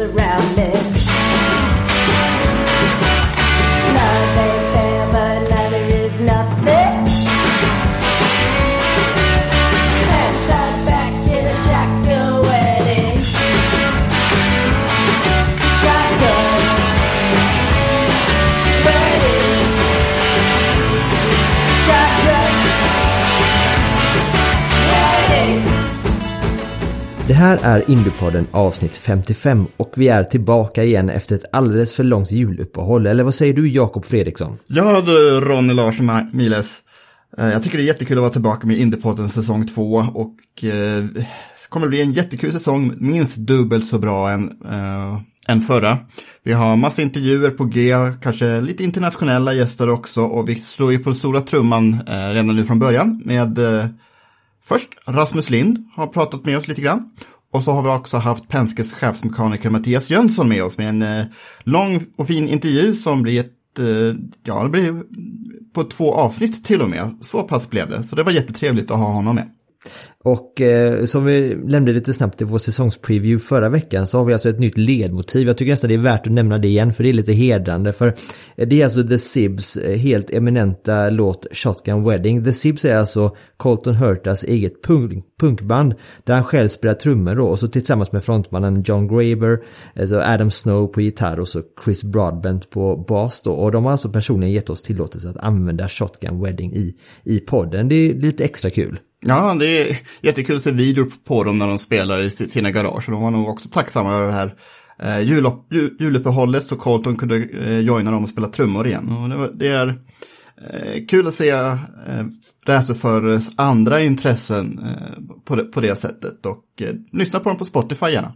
Around me. Här är Indiepodden avsnitt 55 och vi är tillbaka igen efter ett alldeles för långt juluppehåll. Eller vad säger du Jakob Fredriksson? Ja du Ronny Larsson Miles. Eh, jag tycker det är jättekul att vara tillbaka med Indiepodden säsong 2 och eh, det kommer bli en jättekul säsong, minst dubbelt så bra än, eh, än förra. Vi har massa intervjuer på G, kanske lite internationella gäster också och vi slår ju på stora trumman eh, redan nu från början med eh, Först Rasmus Lind har pratat med oss lite grann. Och så har vi också haft Penskes chefsmekaniker Mattias Jönsson med oss med en eh, lång och fin intervju som blir ett, eh, ja det blir på två avsnitt till och med. Så pass blev det. Så det var jättetrevligt att ha honom med. Och eh, som vi nämnde lite snabbt i vår säsongspreview förra veckan så har vi alltså ett nytt ledmotiv. Jag tycker nästan det är värt att nämna det igen för det är lite hedrande. För det är alltså The Sibs eh, helt eminenta låt Shotgun Wedding. The Sibs är alltså Colton Hurtas eget punk punkband där han själv spelar trummor då och så tillsammans med frontmannen John Graber, alltså Adam Snow på gitarr och så Chris Broadbent på bas då. Och de har alltså personligen gett oss tillåtelse att använda Shotgun Wedding i, i podden. Det är lite extra kul. Ja, det är jättekul att se videor på dem när de spelar i sina garage. Och de var nog också tacksamma över det här eh, jul, juluppehållet så Colton kunde eh, joina dem och spela trummor igen. Och det, var, det är eh, kul att se eh, racerförares andra intressen eh, på, det, på det sättet. Och eh, lyssna på dem på Spotify gärna.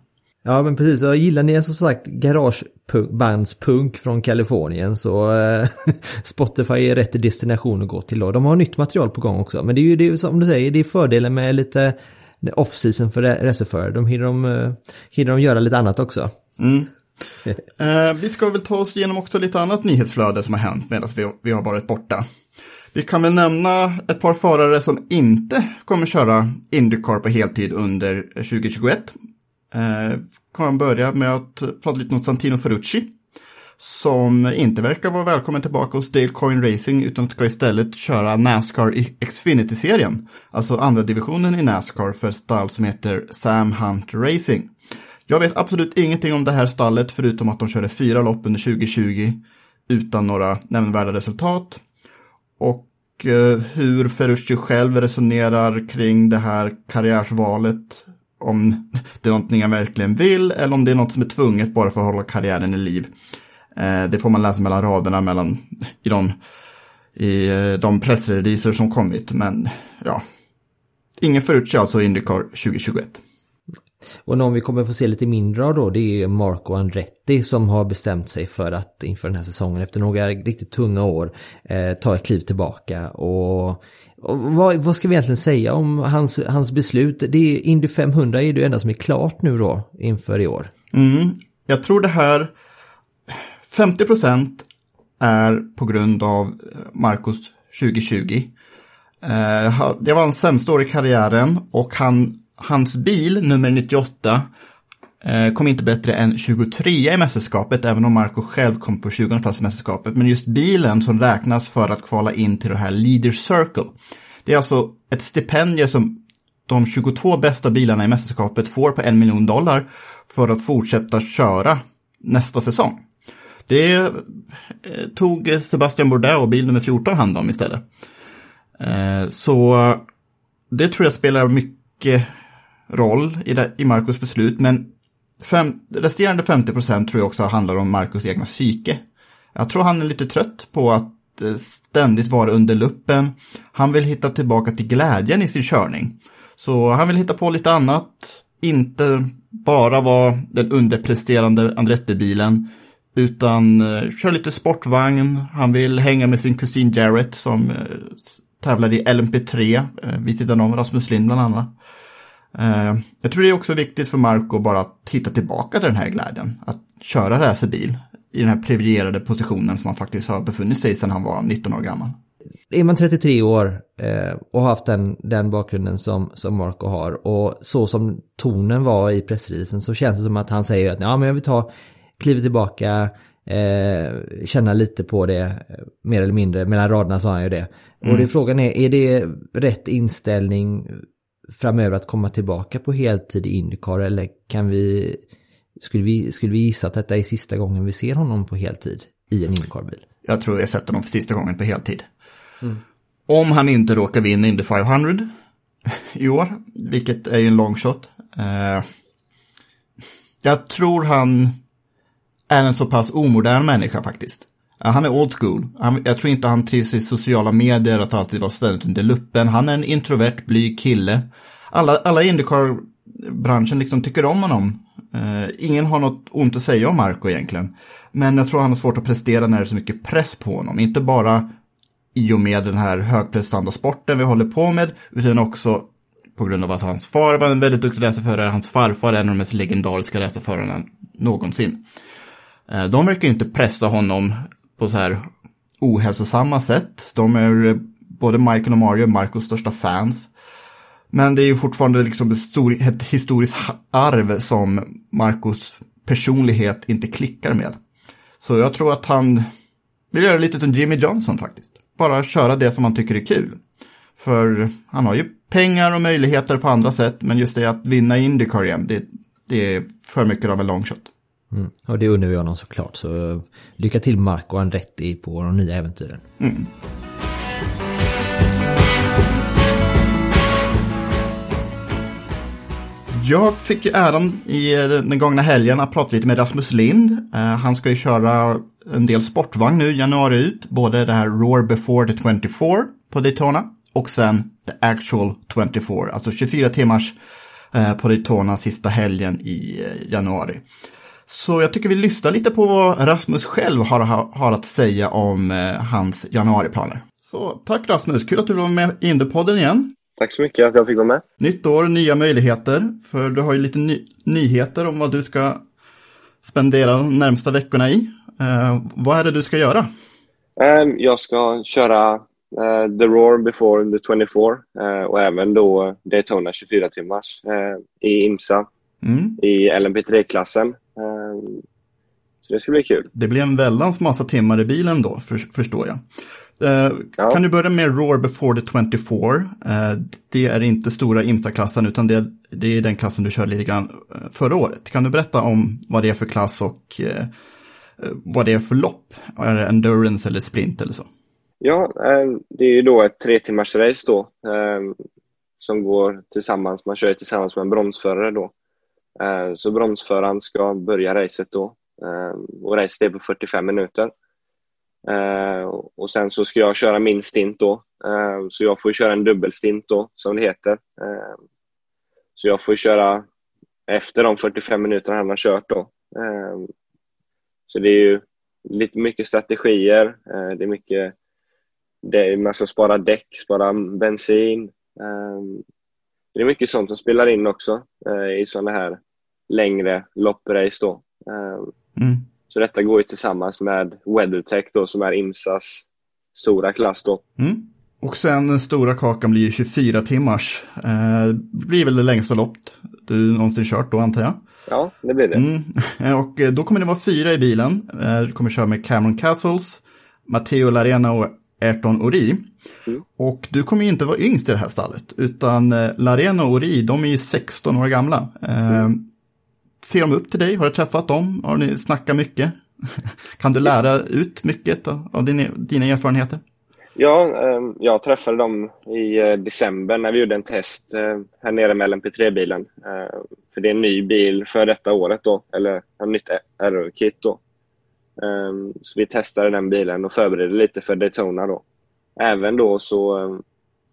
Ja men precis, och gillar ni som sagt garagebandspunk från Kalifornien så eh, Spotify är rätt destination att gå till då. De har nytt material på gång också. Men det är ju det, är som du säger, det är fördelen med lite off-season för racerförare. De hinner de, eh, hinner de göra lite annat också. Mm. Eh, vi ska väl ta oss igenom också lite annat nyhetsflöde som har hänt medan vi, vi har varit borta. Vi kan väl nämna ett par förare som inte kommer köra Indycar på heltid under 2021. Eh, kan man börja med att prata lite om Santino Ferrucci. Som inte verkar vara välkommen tillbaka hos Dale Coin Racing utan ska istället köra Nascar Xfinity-serien. Alltså andra divisionen i Nascar för ett stall som heter Sam Hunt Racing. Jag vet absolut ingenting om det här stallet förutom att de körde fyra lopp under 2020 utan några nämnvärda resultat. Och eh, hur Ferrucci själv resonerar kring det här karriärsvalet om det är någonting jag verkligen vill eller om det är något som är tvunget bara för att hålla karriären i liv. Eh, det får man läsa mellan raderna mellan, i de, i eh, de pressreleaser som kommit. Men ja, ingen Ferrucci alltså i Indycar 2021. Och någon vi kommer få se lite mindre av då det är Marco Andretti som har bestämt sig för att inför den här säsongen efter några riktigt tunga år eh, ta ett kliv tillbaka och vad, vad, ska vi egentligen säga om hans, hans beslut? Det är Indy 500 är det enda som är klart nu då inför i år. Mm, jag tror det här 50% är på grund av eh, Marcos 2020. Eh, det var hans sämsta år i karriären och han hans bil, nummer 98, Eh, kom inte bättre än 23 i mästerskapet, även om Marco själv kom på 20 plats i mästerskapet. Men just bilen som räknas för att kvala in till det här Leader Circle. Det är alltså ett stipendium som de 22 bästa bilarna i mästerskapet får på en miljon dollar för att fortsätta köra nästa säsong. Det eh, tog Sebastian Bourdais bil nummer 14 hand om istället. Eh, så det tror jag spelar mycket roll i, i Marcos beslut, men fem, resterande 50 procent tror jag också handlar om Marcus egna psyke. Jag tror han är lite trött på att eh, ständigt vara under luppen. Han vill hitta tillbaka till glädjen i sin körning. Så han vill hitta på lite annat, inte bara vara den underpresterande Andretti-bilen, utan eh, köra kör lite sportvagn. Han vill hänga med sin kusin Jarrett som eh, tävlar i LMP3 vid sidan om Rasmus Lind bland annat. Uh, jag tror det är också viktigt för Marco bara att hitta tillbaka till den här glädjen. Att köra racerbil i den här privilegierade positionen som han faktiskt har befunnit sig i sedan han var 19 år gammal. Är man 33 år eh, och har haft den, den bakgrunden som, som Marco har och så som tonen var i pressreleasen så känns det som att han säger att ja, men jag vill ta klivet tillbaka, eh, känna lite på det, eh, mer eller mindre, mellan raderna sa han ju det. Mm. Och det, frågan är, är det rätt inställning framöver att komma tillbaka på heltid i Indycar eller kan vi, skulle vi, skulle vi gissa att detta är sista gången vi ser honom på heltid i en Indycar-bil? Jag tror jag sett honom för sista gången på heltid. Mm. Om han inte råkar vinna Indy 500 i år, vilket är ju en long shot. Eh, jag tror han är en så pass omodern människa faktiskt. Han är old school. Han, jag tror inte han trivs i sociala medier, att alltid vara ständigt under luppen. Han är en introvert, blyg kille. Alla, alla Indycar-branschen liksom tycker om honom. Uh, ingen har något ont att säga om Marco egentligen. Men jag tror han har svårt att prestera när det är så mycket press på honom. Inte bara i och med den här högprestanda sporten vi håller på med, utan också på grund av att hans far var en väldigt duktig racerförare, hans farfar är en av de mest legendariska racerförarna någonsin. Eh, de verkar inte pressa honom på så här ohälsosamma sätt. De är eh, både Michael och Mario Marcos största fans. Men det är ju fortfarande liksom ett, historiskt arv som Marcos personlighet inte klickar med. Så jag tror att han vill göra lite som Jimmy Johnson faktiskt. Bara köra det som han tycker är kul. För han har ju pengar och möjligheter på andra sätt, men just det att vinna Indycar igen, det, det är för mycket av en long shot. Mm. Och det undrar vi honom såklart. Så eh, lycka till Marco Andretti på de nya äventyren. Mm. Jag fick ju äran i eh, den gångna helgen att prata lite med Rasmus Lind. Eh, han ska ju köra en del sportvagn nu januari ut. Både det här Roar before the 24 på Daytona och sen the actual 24, alltså 24 timmars på Daytona sista helgen i januari. Så jag tycker vi lyssnar lite på vad Rasmus själv har, har att säga om eh, hans januariplaner. Så tack Rasmus, kul att du var med i Indiepodden igen. Tack så mycket att jag fick vara med. Nytt år, nya möjligheter. För du har ju lite ny nyheter om vad du ska spendera de närmsta veckorna i. Eh, vad är det du ska göra? Um, jag ska köra uh, The Roar before the 24 uh, och även då Daytona 24 timmars uh, i IMSA mm. i LMP3-klassen. Ehm, så det ska bli kul. Det blir en väldans massa timmar i bilen då, för, förstår jag. Uh, ja. Kan du börja med Roar before the 24? Uh, eh, det är inte stora IMSA-klassen utan det, det är den klassen du körde lite grann eh, förra året. Kan du berätta om vad det är för klass och vad det är för lopp? Är det endurance eller sprint eller så? Ja, ehm, det är ju då ett tre timmars race då ehm, som går tillsammans, man kör tillsammans med en bromsförare då. Eh, så bromsföraren ska börja racet då eh, och racet är på 45 minuter. Eh, och sen så ska jag köra min stint då, så jag får köra en dubbelstint då, som det heter. Så jag får köra efter de 45 minuterna han har kört då. Så det är ju lite mycket strategier, det är mycket det är, man ska spara däck, spara bensin. Det är mycket sånt som spelar in också i sådana här längre lopprace då. Ehm, mm. Så detta går ju tillsammans med WeatherTech då som är IMSAs stora klass då. Mm. Och sen den stora kakan blir 24 timmars. Eh, blir väl det längsta lopp du någonsin kört då antar jag? Ja, det blir det. Mm. Och eh, då kommer det vara fyra i bilen. Eh, du kommer köra med Cameron Castles, Matteo Larena och Ayrton Ori. Mm. Och du kommer ju inte vara yngst i det här stallet, utan eh, Larena och Ori, de är ju 16 år gamla. Mm. Ser de upp till dig? Har du träffat dem? Har ni snackat mycket? Kan du lära ut mycket av, av din, dina erfarenheter? Ja, eh, jag träffade dem i eh, december när vi gjorde en test eh, här nere med LMP3-bilen. Eh, för det är en ny bil för detta året då, eller ett nytt Aero-kit då. Eh, så vi testade den bilen och förberedde lite för Daytona då. Även då så eh,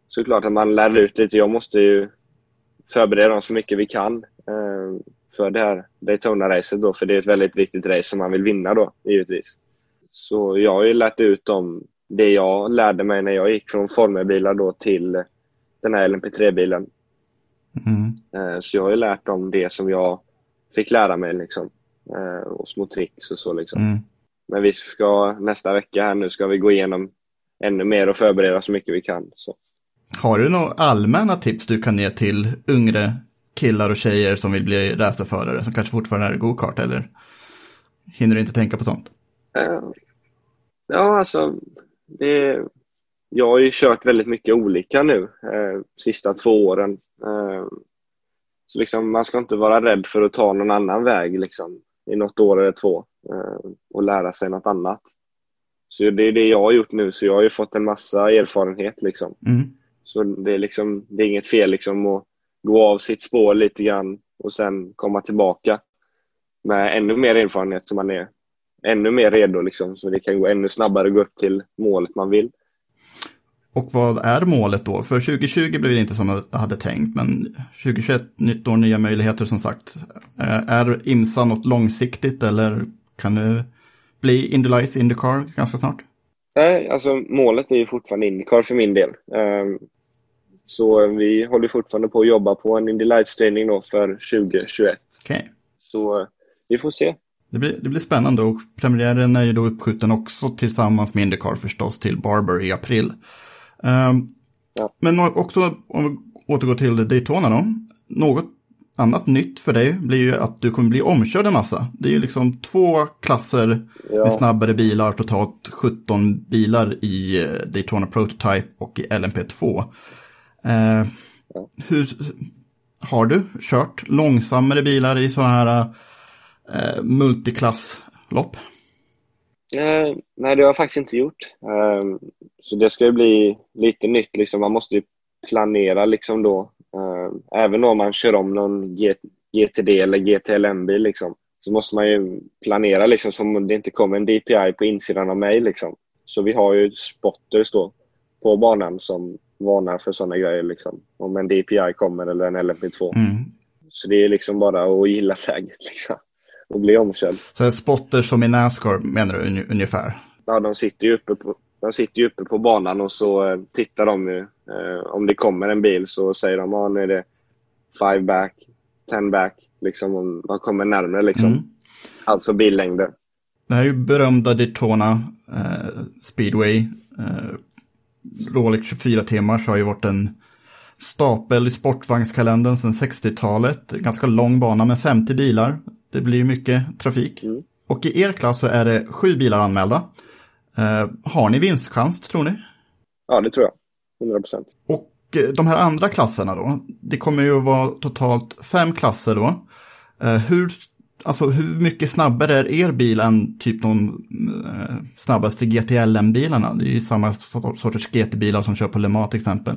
såklart att man lär ut lite. Jag måste ju förbereda dem så mycket vi kan eh, för det här Daytona-racet då, för det är ett väldigt viktigt race som man vill vinna då, givetvis. Så jag har ju lärt ut dem det jag lärde mig när jag gick från formelbilar då till den här LMP3-bilen. Mm. Eh, så jag har ju lärt dem det som jag fick lära mig liksom. Eh, och små tricks och så liksom. Mm. Men vi ska nästa vecka här nu ska vi gå igenom ännu mer och förbereda så mycket vi kan. Så. Har du några allmänna tips du kan ge till yngre killar och tjejer som vill bli racerförare som kanske fortfarande är go-kart eller hinner du inte tänka på sånt? Eh, Ja, alltså, det, jag har ju kört väldigt mycket olika nu, eh, sista två åren. Eh, så liksom, man ska inte vara rädd för att ta någon annan väg liksom, i något år eller två eh, och lära sig något annat. Så det är det jag har gjort nu, så jag har ju fått en massa erfarenhet. Liksom. Mm. Så det är, liksom, det är inget fel liksom, att gå av sitt spår lite grann och sen komma tillbaka med ännu mer erfarenhet så man är ännu mer redo liksom, så det kan gå ännu snabbare att gå upp till målet man vill. Och vad är målet då? För 2020 blev det inte som jag hade tänkt, men 2021, nytt år, nya möjligheter som sagt. Är IMSA något långsiktigt eller kan det bli Indylice Indycar ganska snart? Nej, alltså målet är ju fortfarande Indycar för min del. Ehm, Så vi håller fortfarande på att jobba på en Indy Lights-styrning då för 2021. Okej. Så vi får se. Det blir, det blir spännande och premiären är ju då uppskjuten också tillsammans med Indycar förstås till Barber i april. Ehm, Ja. Men också om vi återgår till Daytona då. Något annat nytt för dig blir ju att du kommer bli omkörd en massa. Det är ju liksom två klasser Ja. med snabbare bilar, totalt 17 bilar i eh, Daytona Prototype och i LMP2. Eh, hur, har du kört långsammare bilar i sådana här eh, multiklasslopp? Eh, nej, det har jag faktiskt inte gjort. Eh, så det ska ju bli lite nytt. Liksom. Man måste ju planera liksom då. Eh, även om man kör om någon GTD eller GTLM-bil liksom, så måste man ju planera liksom, så det inte kommer en DPI på insidan av mig. Liksom. Så vi har ju spotters då på banan som varnar för sådana grejer. Liksom. Om en DPI kommer eller en LMP2. Mm. Så det är liksom bara att gilla läget liksom. och bli omkörd. Så är spotter som i Nascar menar du un- ungefär? Ja, de sitter ju uppe på, de sitter ju uppe på banan och så eh, tittar de ju. Eh, om det kommer en bil så säger de att ah, nu är det five back, ten back, liksom om man kommer närmare liksom. Mm. Alltså billängder. Det här är ju berömda Daytona eh, Speedway. Eh, Rolex 24 timmar har ju varit en stapel i sportvagnskalendern sedan 60-talet. Ganska lång bana med 50 bilar. Det blir mycket trafik. Mm. Och i er klass så är det sju bilar anmälda. Eh, har ni vinstchans tror ni? Ja, det tror jag. 100 procent. Och eh, de här andra klasserna då, det kommer ju att vara totalt fem klasser då. Eh, hur, alltså, hur mycket snabbare är er bil än typ de snabbaste GTLM-bilarna? Det är ju samma sort- sorters GT-bilar som kör på Le Mans till exempel.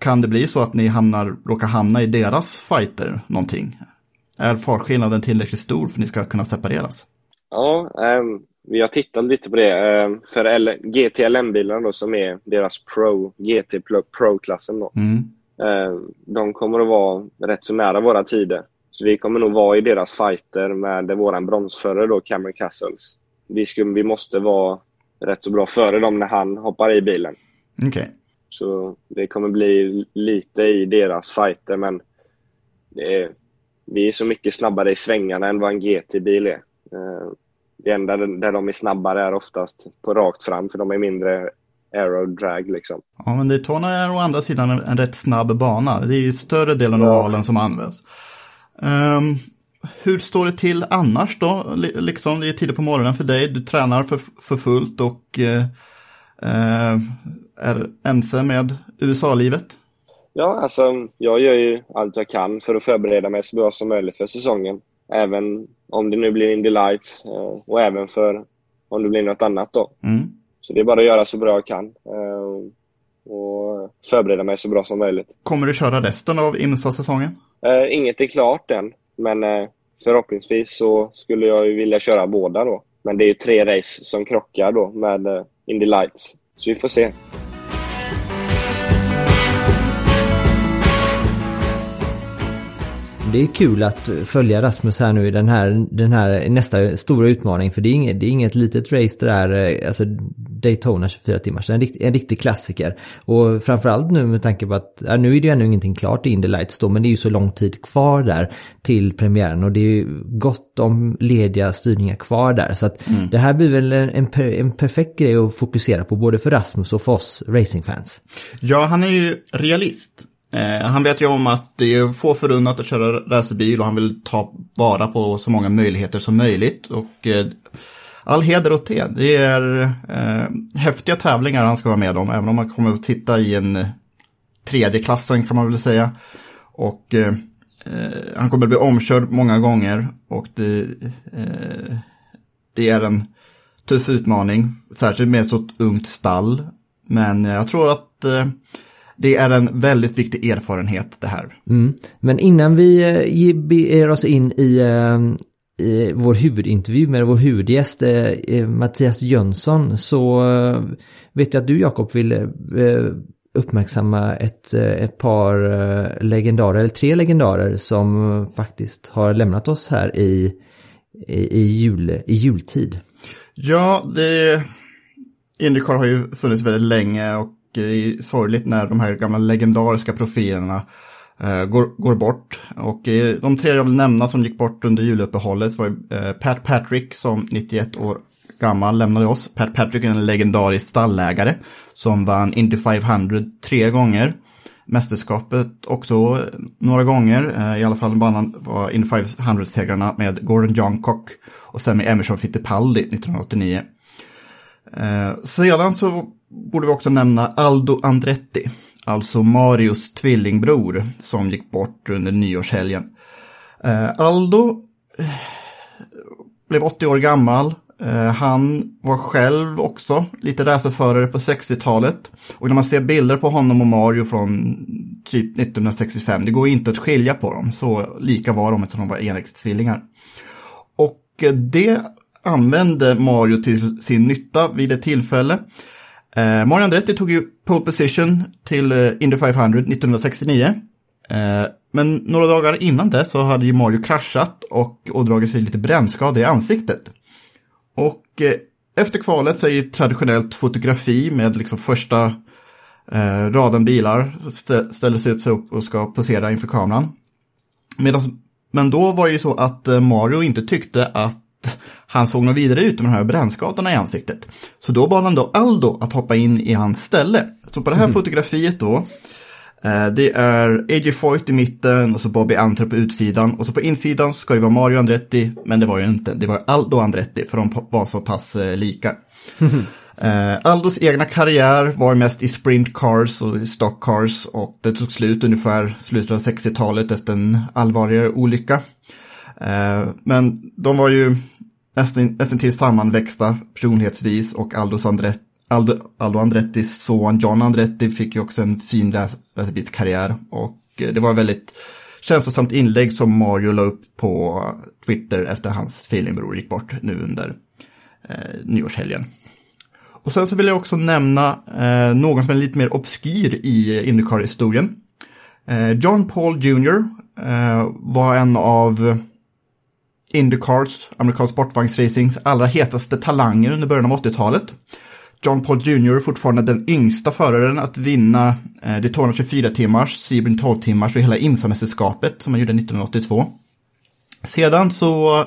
Kan det bli så att ni hamnar, råkar hamna i deras fighter någonting? Är fartskillnaden tillräckligt stor för att ni ska kunna separeras? Ja, ehm, vi har tittat lite på det. Ehm, för L- GTLM-bilarna då som är deras Pro, GT Pro-klassen då. Mm. Eh, de kommer att vara rätt så nära våra tider. Så vi kommer nog vara i deras fighter med våran bronsförare då, Cameron Castles. Vi, skulle, vi måste vara rätt så bra före dem när han hoppar i bilen. Okej. Så det kommer bli lite i deras fighter, men är, vi är så mycket snabbare i svängarna än vad en GT-bil är. Eh, Det enda där de är snabbare är oftast på rakt fram, för de är mindre aero-drag liksom. Ja, men Daytona är å andra sidan en, rätt snabb bana. Det är ju större delen av Ja. ovalen som används. Ehm, hur står det till annars då? Li- Liksom, det är tidigt på morgonen för dig, du tränar för, för fullt och eh, eh, är ense med USA-livet. Ja, alltså jag gör ju allt jag kan för att förbereda mig så bra som möjligt för säsongen. Även om det nu blir Indy Lights eh, och även för om det blir något annat då. Mm. Så det är bara att göra så bra jag kan eh, och förbereda mig så bra som möjligt. Kommer du köra resten av IMSA-säsongen? Eh, inget är klart än, men förhoppningsvis så skulle jag ju vilja köra båda då. Men det är ju tre race som krockar då med Indy Lights. Så vi får se. Det är kul att följa Rasmus här nu i den här, den här nästa stora utmaning. För det är inget, det är inget litet race det där, alltså Daytona 24 timmar. En, rikt, en riktig klassiker. Och framförallt nu med tanke på att, ja, nu är det ju ännu ingenting klart i Indy Lights då, men det är ju så lång tid kvar där till premiären. Och det är ju gott om lediga styrningar kvar där. Så att mm. det här blir väl en, en, en perfekt grej att fokusera på, både för Rasmus och för oss racingfans. Ja, han är ju realist. Eh, han vet ju om att det är få förunnat att köra racerbil och han vill ta vara på så många möjligheter som möjligt. Och eh, all heder åt det. Det är eh, häftiga tävlingar han ska vara med om, även om man kommer att titta i en tredje klassen kan man väl säga. Och eh, eh han kommer att bli omkörd många gånger och det, eh, det är en tuff utmaning, särskilt med ett så ungt stall. Men eh, jag tror att eh, det är en väldigt viktig erfarenhet det här. Mm. Men innan vi ger oss in i i vår huvudintervju med vår huvudgäst eh, Mattias Jönsson så eh, vet jag att du Jakob vill eh, uppmärksamma ett, ett par legendarer, eller tre legendarer som faktiskt har lämnat oss här i, i, i, jul, i jultid. Ja, det, Indycar har ju funnits väldigt länge och det är sorgligt när de här gamla legendariska profilerna eh, går, går bort. Och de tre jag vill nämna som gick bort under juluppehållet var eh, Pat Patrick som 91 år gammal lämnade oss. Pat Patrick är en legendarisk stallägare som vann Indy 500 tre gånger. Mästerskapet också några gånger, eh, i alla fall vann han var Indy 500-segrarna med Gordon Johncock och sen med Emerson Fittipaldi 1989. Sedan så borde vi också nämna Aldo Andretti alltså Marios tvillingbror, som gick bort under nyårshelgen. Eh, Aldo eh, blev 80 år gammal. Eh, han var själv också lite racerförare på 60-talet. Och när man ser bilder på honom och Mario från typ 1965, det går inte att skilja på dem. Så lika var de eftersom de var enäggstvillingar. Och eh, det använde Mario till sin nytta vid ett tillfälle. Eh, Mario Andretti tog ju pole position till eh, Indy 500 1969. Eh, men några dagar innan det så hade ju Mario kraschat och ådragit sig lite brännskador i ansiktet. Och eh, efter kvalet så är ju traditionellt fotografi med liksom första eh, raden bilar ställer sig upp, sig upp och ska posera inför kameran. Medan, men då var det ju så att eh, Mario inte tyckte att han såg något vidare ut med de här brännskadorna i ansiktet. Så då bad han då Aldo att hoppa in i hans ställe. Så på det här mm. fotografiet då, eh, det är A.J. Foyt i mitten och så Bobby Antler på utsidan. Och så på insidan ska det vara Mario Andretti, men det var ju inte. Det var Aldo Andretti, för de var så pass eh, lika. Uh, Aldos egna karriär var mest i sprint cars och i stock cars och det tog slut ungefär slutet av 60-talet efter en allvarligare olycka. Men de var ju nästan, nästan till sammanväxta personlighetsvis och Aldo, Andret, Aldo, Aldo Andrettis son John Andretti fick ju också en fin racerbilskarriär och eh, det var ett väldigt känslosamt inlägg som Mario la upp på Twitter efter hans tvillingbror gick bort nu under eh, nyårshelgen. Och sen så vill jag också nämna eh, någon som är lite mer obskyr i Indycar-historien. Eh, John Paul Jr. Eh, var en av Indycars, amerikansk sportvagnsracings allra hetaste talanger under början av 80-talet. John Paul Jr. fortfarande den yngsta föraren att vinna eh, det 224 timmars, Sebring 12 timmars och hela IMSA-mästerskapet som han gjorde 1982. Sedan så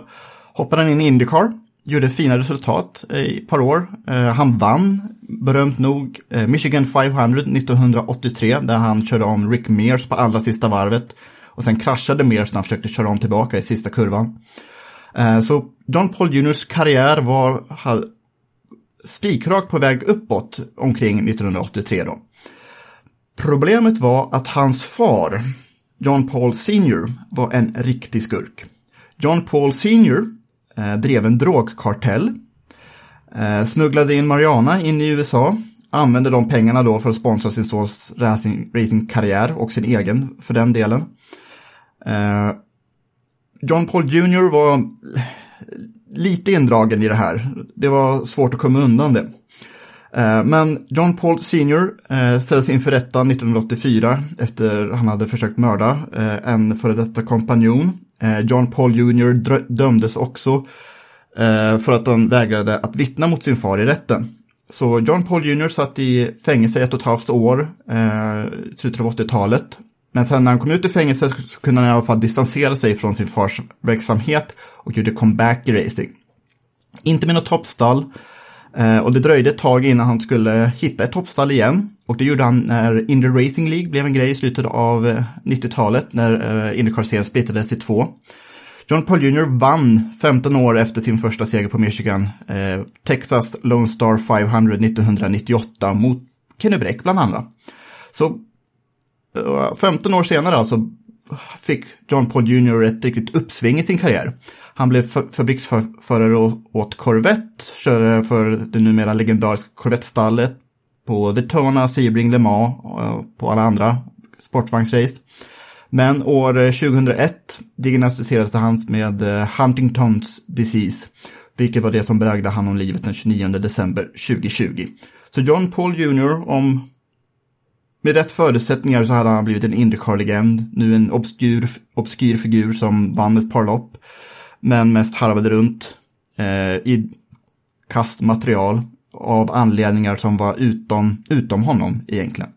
hoppade han in i Indycar, gjorde fina resultat i ett par år. Eh, han vann, berömt nog, eh, Michigan 500 1983 där han körde om Rick Mears på allra sista varvet. Och sen kraschade Mears när han försökte köra om tillbaka i sista kurvan. Eh, så John Paul Juniors karriär var spikrak på väg uppåt omkring 1983 då. Problemet var att hans far, John Paul Senior, var en riktig skurk. John Paul Senior Eh, drev en drogkartell, eh, smugglade in Mariana in i USA, använde de pengarna då för att sponsra sin sons racingkarriär och sin egen för den delen. Eh, John Paul Jr. var lite indragen i det här. Det var svårt att komma undan det. Eh, men John Paul Sr. Eh, ställdes inför rätta 1984 efter han hade försökt mörda eh, en före detta kompanjon. Eh, John Paul Jr. dömdes också eh, för att han vägrade att vittna mot sin far i rätten. Så John Paul Jr. satt i fängelse ett och ett halvt år, slutet av 80-talet. Men sen när han kom ut ur fängelset så kunde han i alla fall distansera sig från sin fars verksamhet och gjorde comeback i racing. Inte med något toppstall, eh, och det dröjde ett tag innan han skulle hitta ett toppstall igen. Och det gjorde han när Indy Racing League blev en grej i slutet av eh, 90-talet när eh, Indycar-serien splittrades i två. John Paul Jr. vann 15 år efter sin första seger på Michigan, eh, Texas Lone Star 500 1998 mot Kenny Bräck bland andra. Så 15 år senare alltså fick John Paul Jr. ett riktigt uppsving i sin karriär. Han blev fabriksförare åt Corvette, körde för det numera legendariska Corvette-stallet på Daytona, Sebring, Le Mans och på alla andra sportvagnsrace. Men år 2001 diagnostiserades han med eh, Huntingtons disease, vilket var det som berägde han om livet den 29 december 2020. Så John Paul Jr. om med rätt förutsättningar så hade han blivit en Indycar-legend, nu en obskyr, obskyr figur som vann ett par lopp, men mest harvade runt eh, i kastmaterial av anledningar som var utom, utom honom egentligen.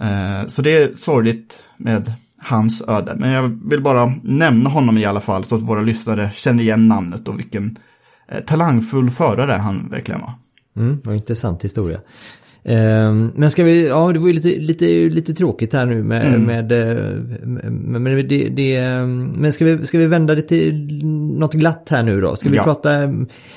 Eh, så det är sorgligt med hans öde, men jag vill bara nämna honom i alla fall så att våra lyssnare känner igen namnet och vilken eh, talangfull förare han verkligen var. Mm, vad intressant historia. Ehm, men ska vi, ja det var ju lite, lite, lite tråkigt här nu med, mm. med, med, med det, det, men ska vi, ska vi vända det till något glatt här nu då? Ska vi ja. prata,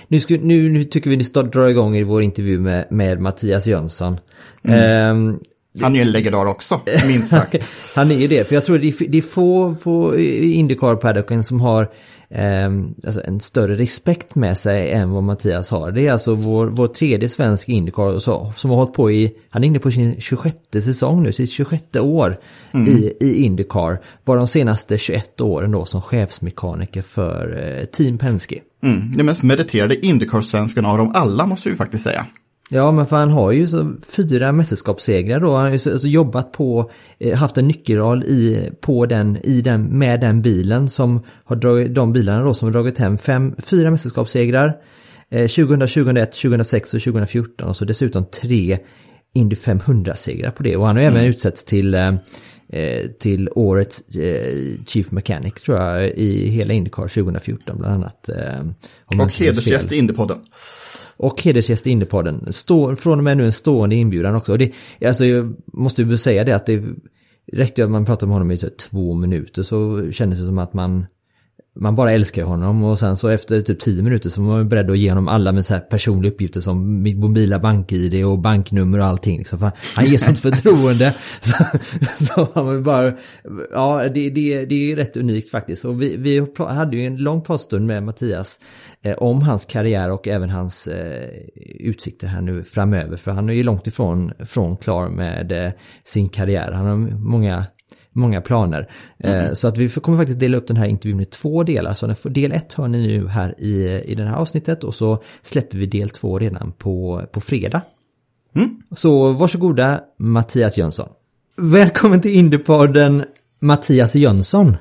nu, ska, nu, nu tycker vi ni ska dra igång i vår intervju med, med Mattias Jönsson. Mm. Um, han är ju en legendar också, minst sagt. han är ju det, för jag tror det är, det är få på Indycar-paddocken som har eh, alltså en större respekt med sig än vad Mattias har. Det är alltså vår, vår tredje svensk Indycar som har hållit på i, han är inne på sin 26 säsong nu, sitt 26 år mm. i, i Indycar. Var de senaste 21 åren då som chefsmekaniker för eh, Team Penske. Mm, det mest meriterade Indycar-svenskarna av dem alla måste vi faktiskt säga. Ja, men för han har ju så fyra mästerskapssegrar då. Han har ju så, så jobbat på, eh, haft en nyckelroll i, på den, i den, med den bilen som har dragit, de bilarna då som har dragit hem fem, fyra mästerskapssegrar. Eh, 2000, 2001, 2006 och 2014 och så dessutom tre Indy 500-segrar på det. Och han har mm. även utsetts till eh, eh, till årets eh, Chief Mechanic tror jag i hela Indycar 2014 bland annat. och hedersgäst i Indypodden. Och hedersgäst i Indiepodden. Står från och med nu en stående inbjudan också. Och det, alltså jag måste ju säga det att det räckte att man pratade med honom i så två minuter så kändes det som att man man bara älskar honom och sen så efter typ tio minuter så var man beredd att ge honom alla med så här personliga uppgifter som mitt mobila bank-id och banknummer och allting. Liksom. För han ger sånt förtroende. Så, så man bara, ja det, det, det är rätt unikt faktiskt. Och vi, vi hade ju en lång pratstund med Mattias eh, om hans karriär och även hans eh, utsikter här nu framöver. För han är ju långt ifrån från klar med eh, sin karriär. Han har många många planer. Mm. Så att vi kommer faktiskt dela upp den här intervjun i två delar. Så del ett hör ni nu här i, i det här avsnittet och så släpper vi del två redan på, på fredag. Mm. Så varsågoda Mattias Jönsson. Välkommen till Indiepodden Mattias Jönsson.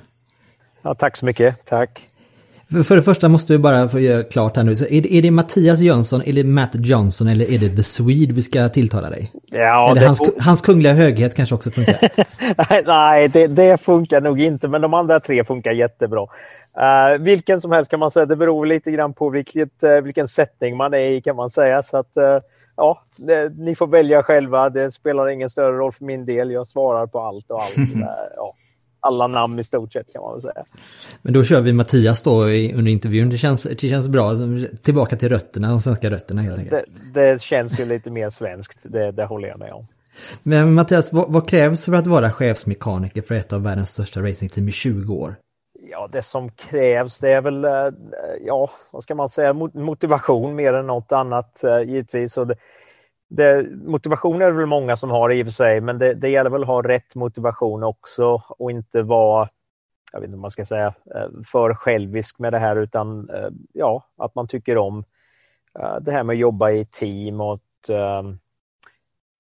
Ja, tack så mycket, tack. För det första måste vi bara få göra klart här nu. Så är, det, är det Mattias Jönsson, eller Matt Johnson eller är det The Swede vi ska tilltala dig? Ja, eller hans, hans kungliga höghet kanske också funkar? Nej, det, det, funkar nog inte, men de andra tre funkar jättebra. Uh, vilken som helst kan man säga. Det beror lite grann på vilket, uh, vilken sättning man är i kan man säga. Så att, uh, ja, det, ni får välja själva. Det spelar ingen större roll för min del. Jag svarar på allt och allt. ja alla namn i stort sett kan man väl säga. Men då kör vi Mattias då under intervjun. Det känns, det känns bra. Tillbaka till rötterna, de svenska rötterna helt enkelt. Det, det känns ju lite mer svenskt, det, det håller jag med om. Men Mattias, vad, vad, krävs för att vara chefsmekaniker för ett av världens största racingteam i 20 år? Ja, det som krävs det är väl, eh, ja, vad ska man säga, motivation mer än något annat eh, givetvis. Och det, det, motivation är det väl många som har i och för sig, men det, det gäller väl att ha rätt motivation också och inte vara, jag vet inte om man ska säga, eh, för självisk med det här utan eh, ja, att man tycker om eh, det här med att jobba i team och att,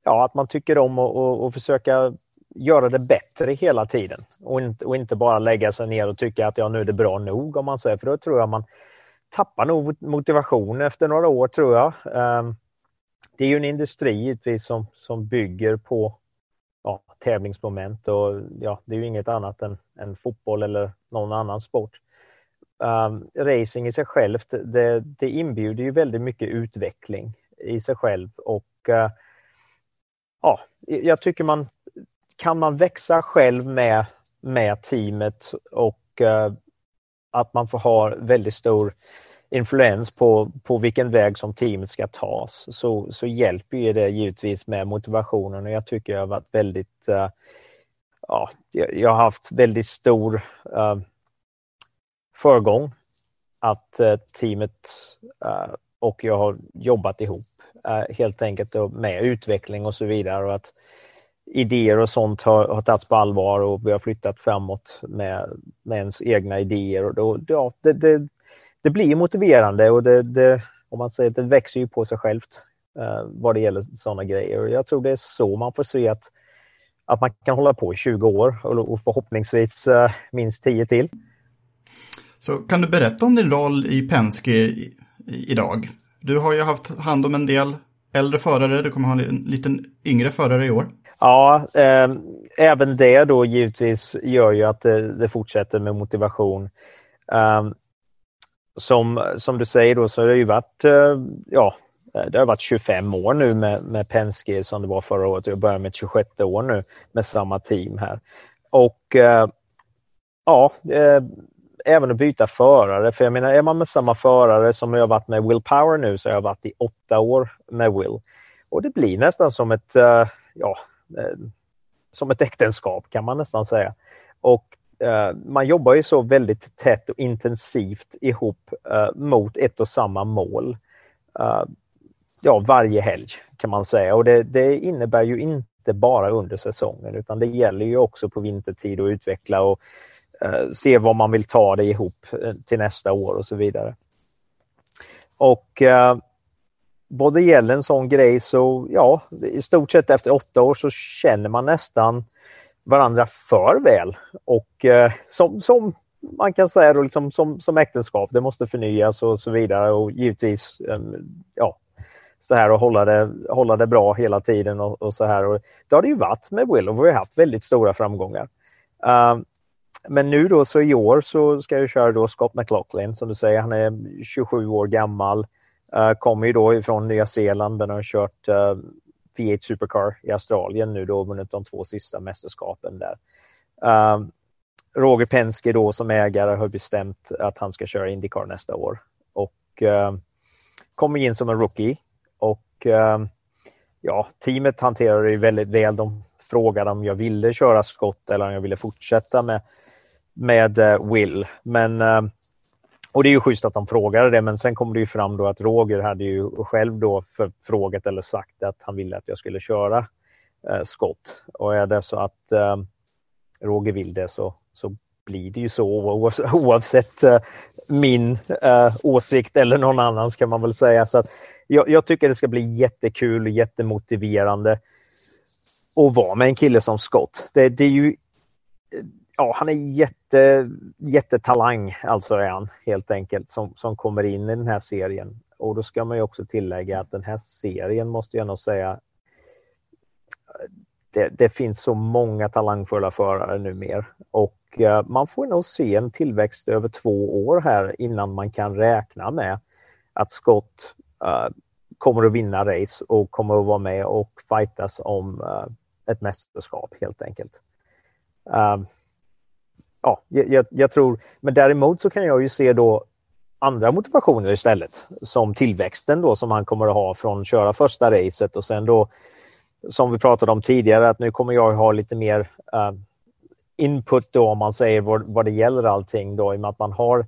ja, att man tycker om att försöka göra det bättre hela tiden och inte, och inte bara lägga sig ner och tycka att ja, nu är det bra nog om man säger, för då tror jag man tappar nog motivation efter några år tror jag. Ehm, det är ju en industri givetvis som, som bygger på ja, tävlingsmoment och ja, det är ju inget annat än, än fotboll eller någon annan sport. Um, racing i sig självt, det, det inbjuder ju väldigt mycket utveckling i sig själv och uh, ja, jag tycker man kan man växa själv med, med teamet och uh, att man får ha väldigt stor influens på, på vilken väg som teamet ska tas så, så hjälper ju det givetvis med motivationen och jag tycker jag har varit väldigt uh, ja, jag har haft väldigt stor uh, förgång att uh, teamet uh, och jag har jobbat ihop helt enkelt med utveckling och så vidare och att idéer och sånt har, har tagits på allvar och vi har flyttat framåt med, med ens egna idéer. Och då, ja, det, det, det blir motiverande och det, det, om man säger det växer ju på sig självt eh, vad det gäller sådana grejer. Och jag tror det är så man får se att, att man kan hålla på i 20 år och, och förhoppningsvis eh, minst 10 till. Så kan du berätta om din roll i Penske i, i, idag? Du har ju haft hand om en del äldre förare, du kommer ha en liten yngre förare i år. Ja, eh, även det då givetvis gör ju att det, det fortsätter med motivation. Eh, som, som du säger då så har det ju varit, eh, ja, det har varit 25 år nu med, med Penske som det var förra året. Jag börjar med 26 år nu med samma team här. Och eh, ja, eh, även att byta förare. För jag menar, är man med samma förare som jag har varit med Will Power nu så har jag varit i åtta år med Will. Och det blir nästan som ett, ja, som ett äktenskap kan man nästan säga. Och Eh, man jobbar ju så väldigt tätt och intensivt ihop eh, mot ett och samma mål. Eh, ja, varje helg kan man säga. Och det, det innebär ju inte bara under säsongen utan det gäller ju också på vintertid att utveckla och eh, se vad man vill ta det ihop till nästa år och så vidare. Och eh, vad det gäller en sån grej så ja, i stort sett efter åtta år så känner man nästan varandra för väl. Och eh, som, som man kan säga då, liksom, som, som äktenskap, det måste förnyas och så vidare och givetvis eh, ja, så här och hålla det, hålla det bra hela tiden och, och så här. Och det har det ju varit med Will och vi har haft väldigt stora framgångar. Uh, men nu då så i år så ska jag köra då Scott McLaughlin som du säger. Han är 27 år gammal. Uh, kommer ju då ifrån Nya Zeeland men har kört uh, V8 Supercar i Australien nu då vunnit de två sista mästerskapen där. Um, Roger Penske då som ägare har bestämt att han ska köra Indycar nästa år och uh, kommer in som en rookie och uh, ja, teamet hanterar det väldigt väl. De frågade om jag ville köra skott eller om jag ville fortsätta med med eh, Will. Men, och det är ju schysst att de frågade det, men sen kom det ju fram då att Roger hade ju själv då frågat eller sagt att han ville att jag skulle köra eh, skott. Och är det så att eh, Roger vill det så, så blir det ju så oavsett eh, min eh, åsikt eller någon annans kan man väl säga. Så att jag, jag, tycker det ska bli jättekul och jättemotiverande att vara med en kille som Scott. Det, det är ju ja, han är jätte, jättetalang, alltså är han helt enkelt, som, som kommer in i den här serien. Och då ska man ju också tillägga att den här serien måste jag nog säga, det, det finns så många talangfulla förare numera och eh, man får nog se en tillväxt över två år här innan man kan räkna med att Scott uh, kommer att vinna race och kommer att vara med och fightas om uh, ett mästerskap helt enkelt ja, jag, jag, tror, men däremot så kan jag ju se då andra motivationer istället, som tillväxten då som han kommer att ha från att köra första racet och sen då som vi pratade om tidigare att nu kommer jag ha lite mer uh, input då om man säger vad, vad det gäller allting då i och med att man har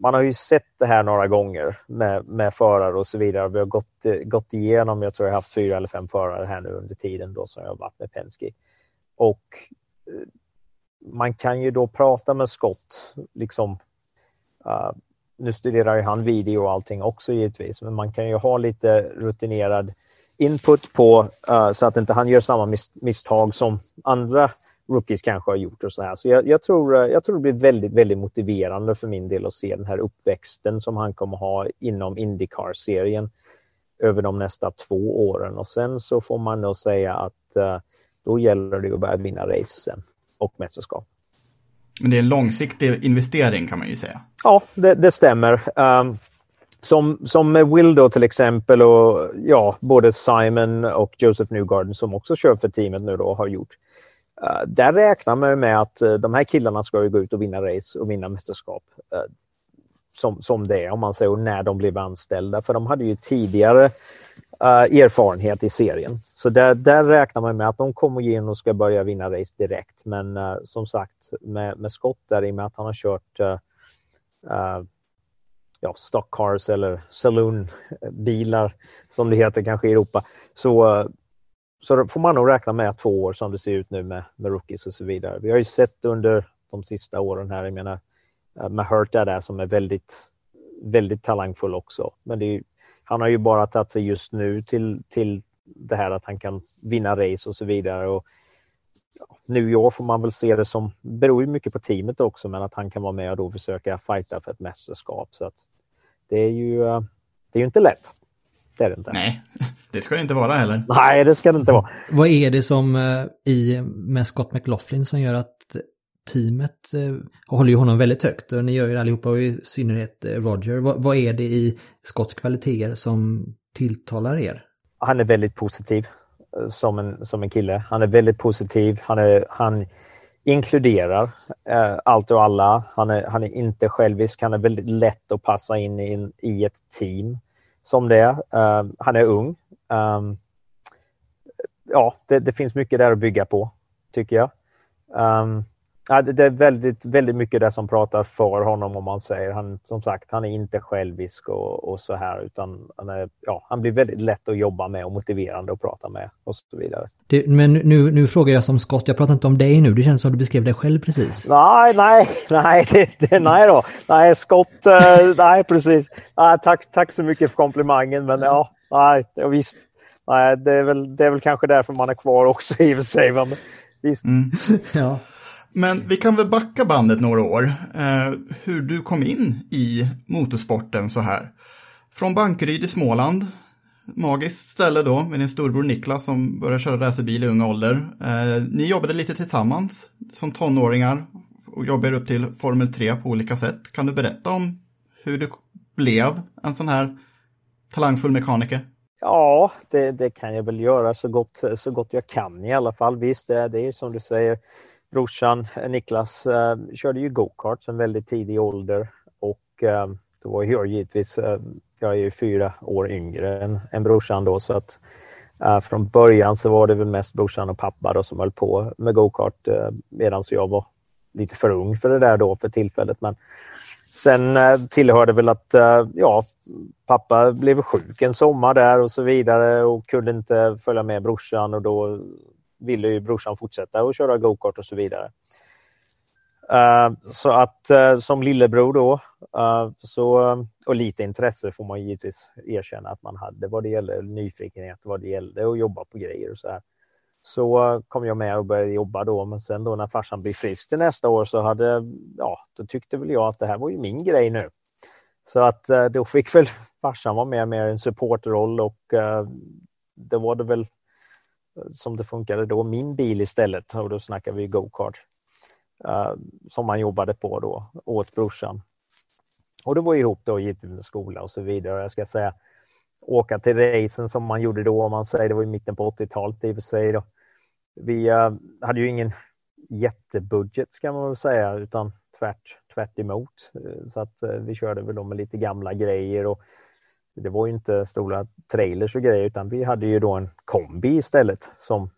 man har ju sett det här några gånger med, med förare och så vidare. Vi har gått, gått igenom, jag tror jag har haft fyra eller fem förare här nu under tiden då som jag har varit med Penske. Och eh, man kan ju då prata med Scott, liksom, uh, nu studerar ju han video och allting också givetvis, men man kan ju ha lite rutinerad input på uh, så att inte han gör samma mis misstag som andra rookies kanske har gjort och så här. Så jag, jag, tror, eh, jag tror det blir väldigt, väldigt motiverande för min del att se den här uppväxten som han kommer ha inom Indycar-serien över de nästa två åren. Och sen så får man nog säga att uh, då gäller det att börja vinna race sen och mästerskap. Men det är en långsiktig investering kan man ju säga. Ja, det, det stämmer. Um, som, som med Will då till exempel och ja, både Simon och Joseph Newgarden som också kör för teamet nu då har gjort. Uh, där räknar man med att uh, de här killarna ska ju gå ut och vinna race och vinna mästerskap. Uh, som, som det är om man säger när de blev anställda. För de hade ju tidigare eh, erfarenhet i serien. Så där, där räknar man med att de kommer in och ska börja vinna race direkt. Men eh, som sagt med, med Scott där i och med att han har kört eh, ja, stock cars eller saloonbilar som det heter kanske i Europa. Så, så får man nog räkna med två år som det ser ut nu med, med rookies och så vidare. Vi har ju sett under de sista åren här, jag menar eh, med Hurt är det som är väldigt, väldigt talangfull också. Men är, han har ju bara tagit sig just nu till, till det här att han kan vinna race och så vidare. Och, New York får man väl se det som, beror ju mycket på teamet också, men att han kan vara med och då försöka fighta för ett mästerskap. Så att det är ju, eh, det är ju inte lätt. Det är det inte. Nej, det ska det inte vara heller. Nej, det ska det inte vara. Vad är det som eh, i, med Scott McLaughlin som gör att teamet eh, håller ju honom väldigt högt och ni gör ju det allihopa och i synnerhet eh, Roger. Vad, vad är det i Scotts kvaliteter som tilltalar er? Han är väldigt positiv eh, som en, som en kille. Han är väldigt positiv. Han, är, han inkluderar eh, allt och alla. Han är, han är inte självisk. Han är väldigt lätt att passa in i, i ett team som det. Eh, han är ung. Um, ja, det, det, finns mycket där att bygga på, tycker jag. Um, Ja, det är väldigt, väldigt mycket det som pratar för honom om man säger. Han, som sagt, han är inte självisk och, och så här utan han, är, ja, han blir väldigt lätt att jobba med och motiverande att prata med och så vidare. Det, men nu, nu frågar jag som Scott, jag pratar inte om dig nu, det känns som du beskrev dig själv precis. Nej, nej, nej, det, det, nej då. Nej, Scott, uh, nej precis. Nej, tack, tack så mycket för komplimangen, men ja, nej, ja, visst. Nej, det, är väl, det är väl kanske därför man är kvar också i och för sig. Men, visst. Mm. ja. Men vi kan väl backa bandet några år. Eh, hur du kom in i motorsporten så här. Från Bankeryd i Småland. Magiskt ställe då med din storbror Niklas som började köra racerbil i ung ålder. Eh, ni jobbade lite tillsammans som tonåringar och jobbade upp till Formel 3 på olika sätt. Kan du berätta om hur du blev en sån här talangfull mekaniker? Ja, det, det kan jag väl göra så gott, så gott jag kan i alla fall. Visst, det, det är som du säger brorsan eh, Niklas eh, körde ju go-kart som väldigt tidig ålder och eh, då var jag givetvis, eh, jag är ju fyra år yngre än, än brorsan då så att eh, från början så var det väl mest brorsan och pappa då som höll på med go-kart eh, medan jag var lite för ung för det där då för tillfället. Men sen eh, tillhörde väl att eh, ja, pappa blev sjuk en sommar där och så vidare och kunde inte följa med brorsan och då ville ju brorsan fortsätta att köra gokart och så vidare. Uh, så att uh, som lillebror då, uh, så, och lite intresse får man givetvis erkänna att man hade vad det gäller nyfikenhet, vad det gällde att jobba på grejer och så här. Så kom jag med och började jobba då, men sen då när farsan blev frisk till nästa år så hade, ja, då tyckte väl jag att det här var ju min grej nu. Så att då fick väl farsan vara med mer i en supportroll och det var det väl som det funkade då, min bil istället. Och då snackar vi go-kart. Uh, som man jobbade på då åt brorsan. Och det var ihop då givetvis med skola och så vidare. Jag ska säga åka till racen som man gjorde då, om man säger det var i mitten på 80-talet i och för sig. Då. Vi uh, hade ju ingen jättebudget ska man väl säga, utan tvärt, tvärt emot. Eh, så att uh, vi körde väl då med lite gamla grejer och det var ju inte stora trailers och grejer utan vi hade ju då en kombi istället som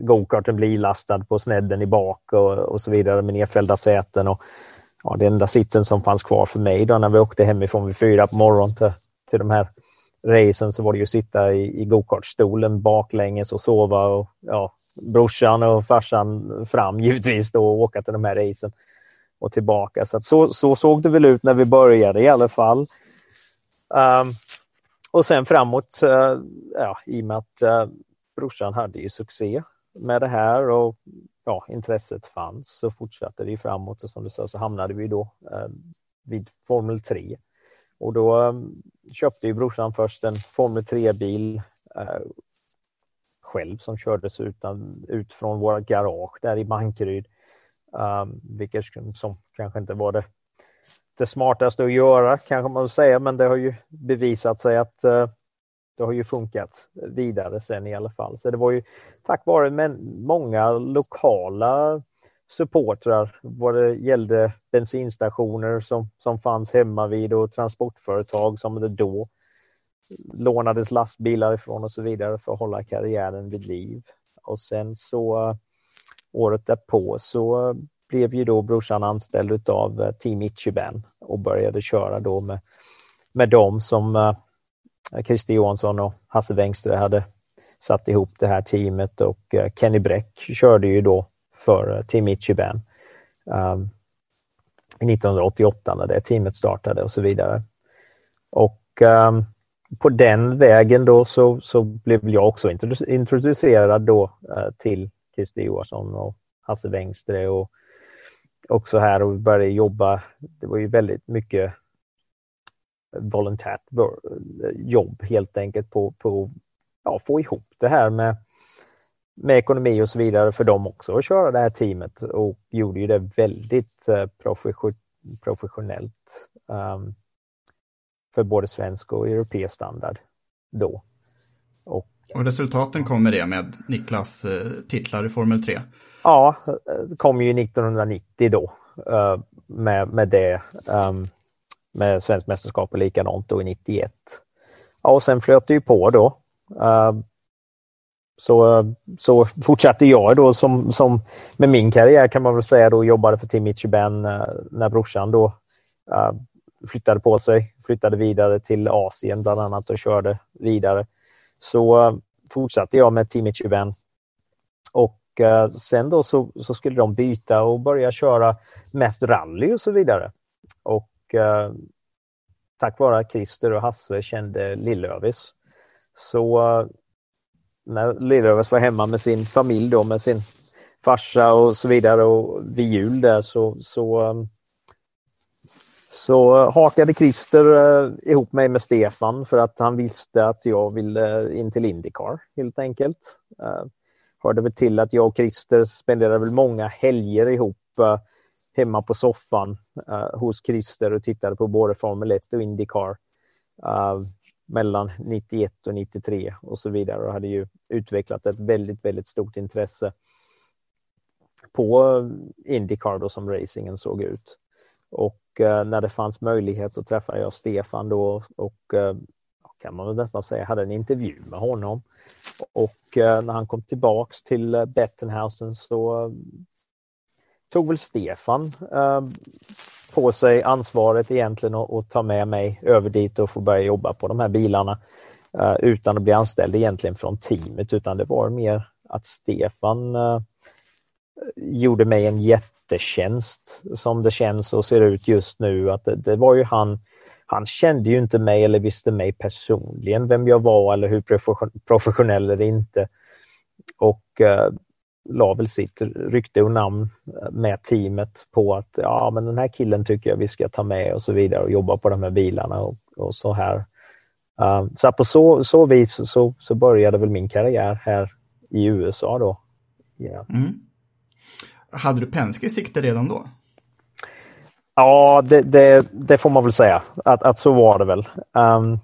gokarten blir ilastad på snedden i bak och, och så vidare med nedfällda säten. Och, ja, den enda sitsen som fanns kvar för mig då när vi åkte hemifrån vid fyra på morgonen till, till de här racen så var det ju att sitta i, i gokartstolen baklänges och sova och ja, brorsan och farsan fram givetvis då och åka till de här racen och tillbaka. Så, så, så, såg det väl ut när vi började i alla fall. Um, och sen framåt, eh, ja, i och med att eh, brorsan hade ju succé med det här och ja, intresset fanns så fortsatte det framåt och som du sa så hamnade vi då eh, vid Formel 3. Och då köpte ju brorsan först en Formel 3-bil själv som kördes utan, ut från våra garage där i Bankeryd. Um, vilket som kanske inte var det, det smartaste att göra kanske man vill säga, men det har ju bevisat sig att eh, det har ju funkat vidare sen i alla fall. Så det var ju tack vare men, många lokala supportrar vad det gällde bensinstationer som, som fanns hemma vid och transportföretag som det då lånades lastbilar ifrån och så vidare för att hålla karriären vid liv. Och sen så eh, året därpå så eh, blev ju då brorsan anställd av eh, Team Ichiban och började köra då med, med dem som eh, Christer Johansson och Hasse Wengström hade satt ihop det här teamet och eh, Kenny Bräck körde ju då för Team Ichiban ehm, um, 1988 när det teamet startade och så vidare. Och um, på den vägen då så, så blev jag också introducerad då till Christer Johansson och Hasse Wengström och också här och började jobba. Det var ju väldigt mycket volontärt jobb helt enkelt på, på ja, få ihop det här med, med ekonomi och så vidare för dem också att köra det här teamet och gjorde ju det väldigt eh, professionellt um, för både svensk och europeisk standard då. Och, och resultaten kommer det med Niklas eh, titlar i Formel 3? Ja, det kom ju 1990 då uh, med, med det. Um, med svenskt mästerskap och likadant då i 91. Ja, och sen flöt det ju på då. Uh, så, så fortsatte jag då som, som med min karriär kan man väl säga då jobbade för Team Ichiban när brorsan då flyttade på sig, flyttade vidare till Asien bland annat och körde vidare så eh, fortsatte jag med Team Ichiban. Och eh, sen då så, så, skulle de byta och börja köra mest rally och så vidare. Och eh, tack vare att Christer och Hasse kände Lillövis så när Lillövis var hemma med sin familj då med sin farsa och så vidare och vid jul där så, så så eh, hakade Christer eh, ihop mig med Stefan för att han visste att jag ville eh, in till Indycar helt enkelt. Hörde väl till att jag och Christer spenderade väl många helger ihop hemma på soffan hos Christer och tittade på både Formel 1 och Indycar mellan 91 och 93 och så vidare och hade ju utvecklat ett väldigt, väldigt stort intresse på Indycar då som racingen såg ut. Och eh, när det fanns möjlighet så träffade jag Stefan då och eh, kan man väl nästan säga hade en intervju med honom. Och eh, när han kom tillbaks till Bettenhausen så tog väl Stefan på sig ansvaret egentligen att ta med mig över dit och få börja jobba på de här bilarna utan att bli anställd egentligen från teamet utan det var mer att Stefan gjorde mig en jätte jättetjänst som det känns och ser ut just nu. Att det, det, var ju han, han kände ju inte mig eller visste mig personligen, vem jag var eller hur professionell eller inte. Och eh, la väl sitt rykte och namn eh, med teamet på att ja, men den här killen tycker jag vi ska ta med och så vidare och jobba på de här bilarna och, och så här. Uh, så på så, så vis så, så började väl min karriär här i USA då. Yeah. Mm. Hade du Penske i sikte redan då? Ja, det, det, det, får man väl säga. Att, att så var det väl. Um,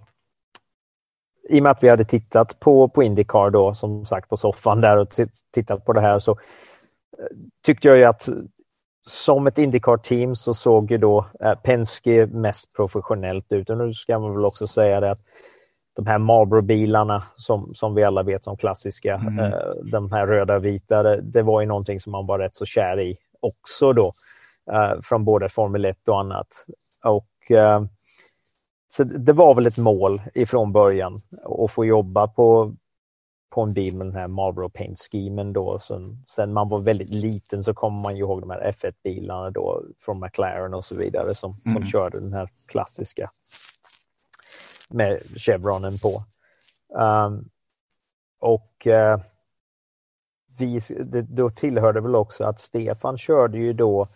I och med att vi hade tittat på, på Indycar då, som sagt på soffan där och tittat på det här så eh, tyckte jag ju att som ett Indycar-team så såg ju då eh, Penske mest professionellt ut. Och nu ska man väl också säga det att de här Marlboro-bilarna som, som vi alla vet som klassiska, Mm. eh, de här röda och vita, det, det var ju någonting som man var rätt så kär i också då, eh, från både Formel 1 och annat. Och eh, så det var väl ett mål ifrån början att få jobba på, på en bil med den här Marlboro Paint Schemen då. Sen, sen man var väldigt liten så kommer man ju ihåg de här F1-bilarna då från McLaren och så vidare som, Mm. som körde den här klassiska med Chevronen på. Um, och uh, vi, det, då tillhörde väl också att Stefan körde ju då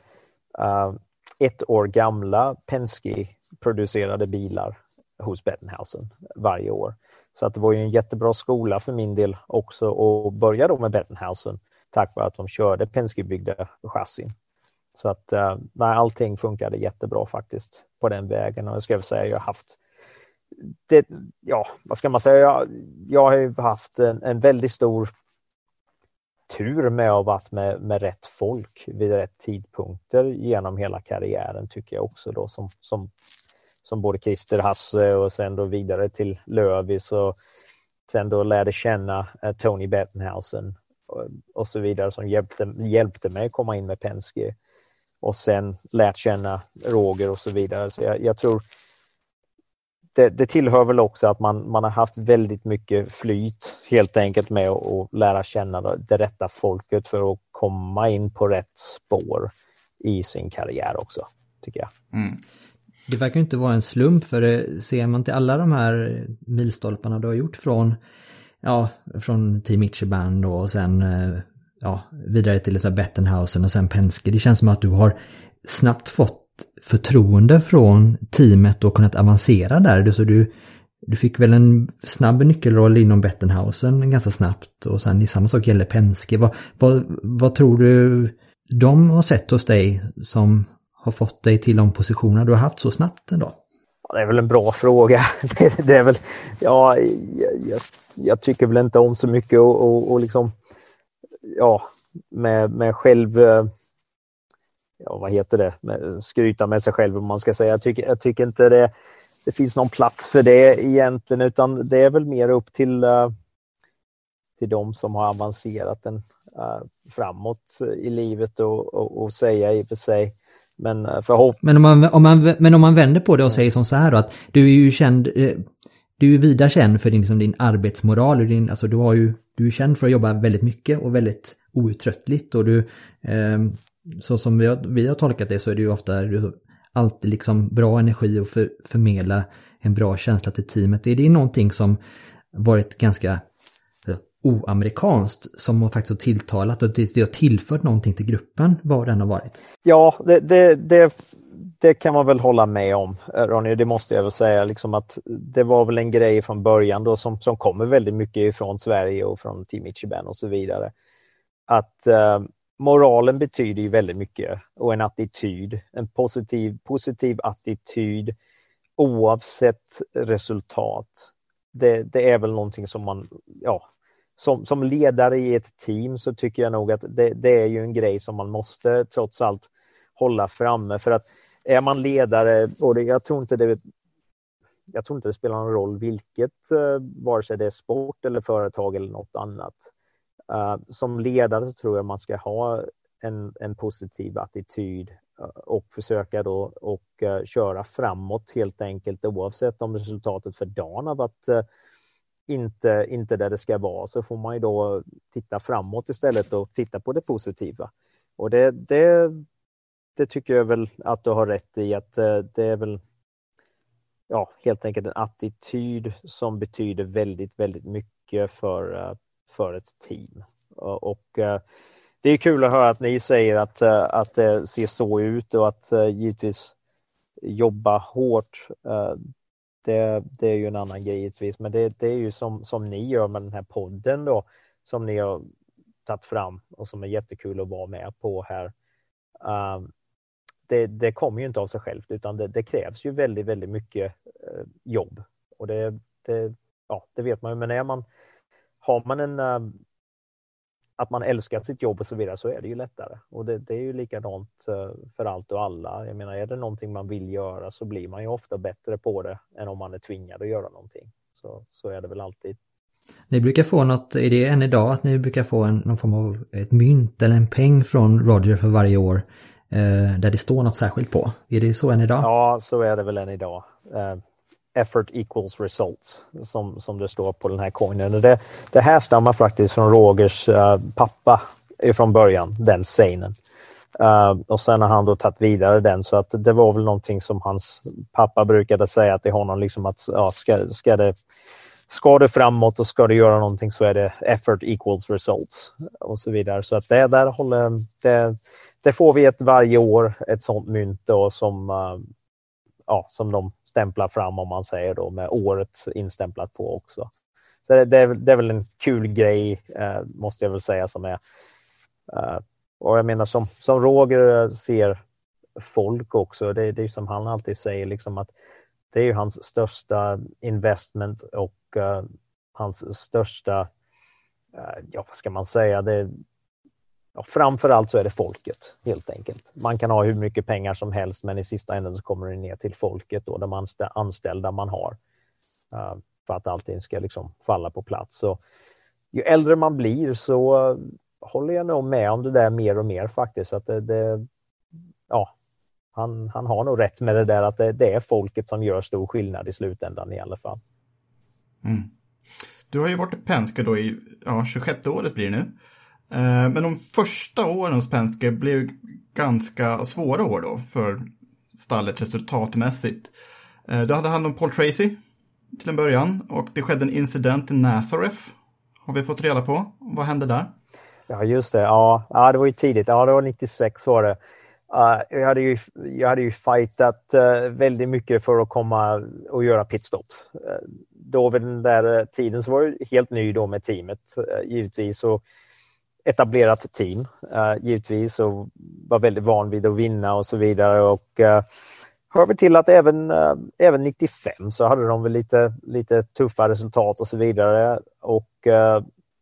uh, ett år gamla Penske-producerade bilar hos Bettenhausen varje år. Så att det var ju en jättebra skola för min del också att börja då med Bettenhausen tack vare att de körde Penske-byggda chassin. Så att eh, nej, allting funkade jättebra faktiskt på den vägen och jag ska väl säga jag har haft det, ja, vad ska man säga? Jag, jag har ju haft en, en väldigt stor tur med att ha varit med, med rätt folk vid rätt tidpunkter genom hela karriären tycker jag också då som, som, som både Christer Hasse och sen då vidare till Lövis och sen då lärde känna eh, Tony Bettenhausen och, och så vidare som hjälpte, hjälpte mig att komma in med Penske och sen lärt känna Roger och så vidare. Så jag, jag tror det, det tillhör väl också att man, man har haft väldigt mycket flyt helt enkelt med att, att lära känna det, rätta folket för att komma in på rätt spår i sin karriär också, tycker jag. Mm. Det verkar ju inte vara en slump för det ser man till alla de här milstolparna du har gjort från, ja, från Team Ichiban då och sen eh, ja, vidare till Bettenhausen och sen Penske. Det känns som att du har snabbt fått förtroende från teamet och kunnat avancera där. Så du, du fick väl en snabb nyckelroll inom Bettenhausen ganska snabbt och sen i samma sak gäller Penske. Vad, vad, vad tror du de har sett hos dig som har fått dig till de positioner du har haft så snabbt ändå? Ja, det är väl en bra fråga. Det, det är väl, ja, jag, jag, jag tycker väl inte om så mycket och, och, och liksom, ja, med, med själv, eh, ja vad heter det, skryta med sig själv om man ska säga. Jag tycker, jag tycker inte det, det finns någon plats för det egentligen utan det är väl mer upp till, eh, till de som har avancerat den eh, framåt i livet och, och, och säga i och för sig. Men eh, förhopp Men om, man, om man, men om man vänder på det och säger som så här då att du är ju känd, du är vida känd för din, liksom din arbetsmoral och din, alltså du har ju, du är känd för att jobba väldigt mycket och väldigt outtröttligt och du, eh, så som vi har, vi har tolkat det så är det ju ofta alltid liksom bra energi och för, förmedla en bra känsla till teamet. Är det någonting som varit ganska oamerikanskt som har faktiskt har tilltalat och det, det har tillfört någonting till gruppen vad den har varit? Ja, det, det, det, det kan man väl hålla med om, Ronny. Det måste jag väl säga. Liksom att det var väl en grej från början då som, som kommer väldigt mycket ifrån Sverige och från Team Ichiban och så vidare. Att eh, moralen betyder ju väldigt mycket och en attityd, en positiv, positiv attityd oavsett resultat. Det, det är väl någonting som man, ja, som, som ledare i ett team så tycker jag nog att det, det är ju en grej som man måste trots allt hålla framme för att är man ledare, och det, jag tror inte det jag tror inte det spelar någon roll vilket, eh, vare sig det är sport eller företag eller något annat. Eh, som ledare så tror jag man ska ha en, en positiv attityd eh, och försöka då och eh, köra framåt helt enkelt oavsett om resultatet för dagen har varit inte, inte där det ska vara så får man ju då titta framåt istället och titta på det positiva. Och det, det, det tycker jag väl att du har rätt i att det är väl ja, helt enkelt en attityd som betyder väldigt, väldigt mycket för, för ett team. Och eh, det är kul att höra att ni säger att, eh, att det ser så ut och att eh, givetvis jobba hårt. Det, det är ju en annan grej givetvis, men det, det är ju som, som ni gör med den här podden då, som ni har tagit fram och som är jättekul att vara med på här. Det, det kommer ju inte av sig självt utan det, det krävs ju väldigt, väldigt mycket jobb. Och det, det, ja, det vet man ju, men är man, har man en, eh, att man älskar sitt jobb och så vidare så är det ju lättare. Och det, det är ju likadant eh, för allt och alla. Jag menar, är det någonting man vill göra så blir man ju ofta bättre på det än om man är tvingad att göra någonting. Så, så är det väl alltid. Ni brukar få något, är det än idag att ni brukar få en, någon form av ett mynt eller en peng från Roger för varje år eh, där det står något särskilt på? Är det så än idag? Ja, så är det väl än idag. Eh, effort equals results som, som det står på den här coinen. Det, det här stammar faktiskt från Rogers uh, pappa från början, den seinen. Uh, eh, och sen har han då tagit vidare den så att det var väl någonting som hans pappa brukade säga till honom liksom att ja, ska, ska, det, ska det framåt och ska du göra någonting så är det effort equals results och så vidare. Så att det där håller, det, det får vi ett varje år, ett sånt mynt då som, uh, ja, som de stämplar fram om man säger då med året instämplat på också. Så det, det, är, det är väl en kul grej eh, måste jag väl säga som är eh, och jag menar som, som Roger eh, ser folk också, det, det är som han alltid säger, liksom att det är ju hans största investment och uh, hans största, uh, ja vad ska man säga, det, ja, framförallt så är det folket helt enkelt. Man kan ha hur mycket pengar som helst men i sista änden så kommer det ner till folket och de anställda man har. Eh, för att allting ska liksom falla på plats. Så, ju äldre man blir så eh, håller jag nog med om det där mer och mer faktiskt. Att det, det ja, han, han har nog rätt med det där att det, det, är folket som gör stor skillnad i slutändan i alla fall. Mm. Du har ju varit i Penske då i ja, 26 året blir det nu. Eh, men de första åren hos Penske blev ganska svåra år då för stallet resultatmässigt. Eh, du hade hand om Paul Tracy till en början och det skedde en incident i Nazareth. Har vi fått reda på. Vad hände där? Ja, just det. Ja, ja, det var ju tidigt. Ja, det var 96 var det. Uh, jag, hade ju, jag hade ju fightat uh, väldigt mycket för att komma och göra pitstops. Uh, då vid den där tiden så var jag helt ny då med teamet, givetvis. Och etablerat team, eh, givetvis. Och var väldigt van vid att vinna och så vidare. Och eh, hör vi till att även, eh, även 95 så hade de väl lite, lite tuffa resultat och så vidare. Och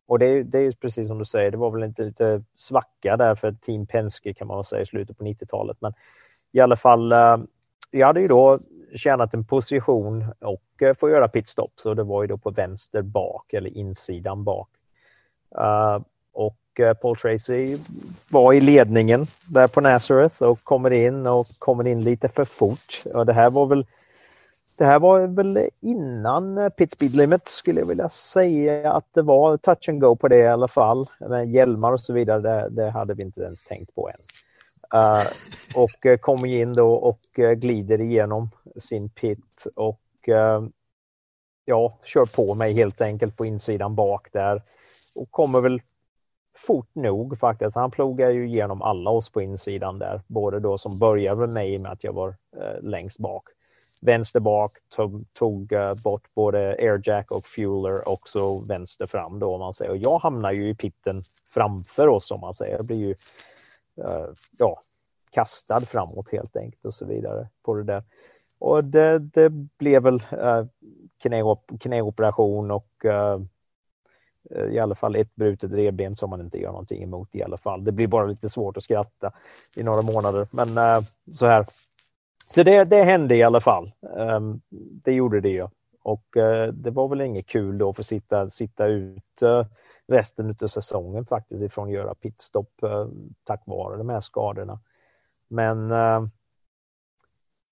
och det, det är precis som du säger, det var väl inte lite svacka där för Team Penske kan man säga i slutet på 90-talet. Men i alla fall, eh, jag hade ju då tjänat en position och får göra pitstop. Så det var ju då på vänster bak eller insidan bak. Uh, och eh, Paul Tracy var i ledningen där på Nazareth och kommer in och kommer in lite för fort. Och det här var väl det här var väl innan eh, Pit Speed Limit skulle jag vilja säga att det var touch and go på det i alla fall. Men hjälmar och så vidare, det, det hade vi inte ens tänkt på än. Uh, och kommer in då och glider igenom sin pit och ja, kör på mig helt enkelt på insidan bak där. Och kommer väl fort nog faktiskt. Han plogar ju igenom alla oss på insidan där, både då som började med mig med att jag var eh, längst bak vänster bak tog, tog uh, bort både airjack och fueler och så vänster fram då om man säger. Och jag hamnar ju i pitten framför oss om man säger. Jag blir ju uh, ja, kastad framåt helt enkelt och så vidare på det där. Och det, det blev väl uh, knäop knäoperation och uh, Eh, i alla fall ett brutet revben som man inte gör någonting emot i alla fall. Det blir bara lite svårt att skratta i några månader. Men eh, så här så det, det hände i alla fall. Ehm, det gjorde det ju. Och eh, det var väl inget kul då att få sitta, sitta ut resten av säsongen faktiskt ifrån att göra pitstop tack vare de här skadorna. Men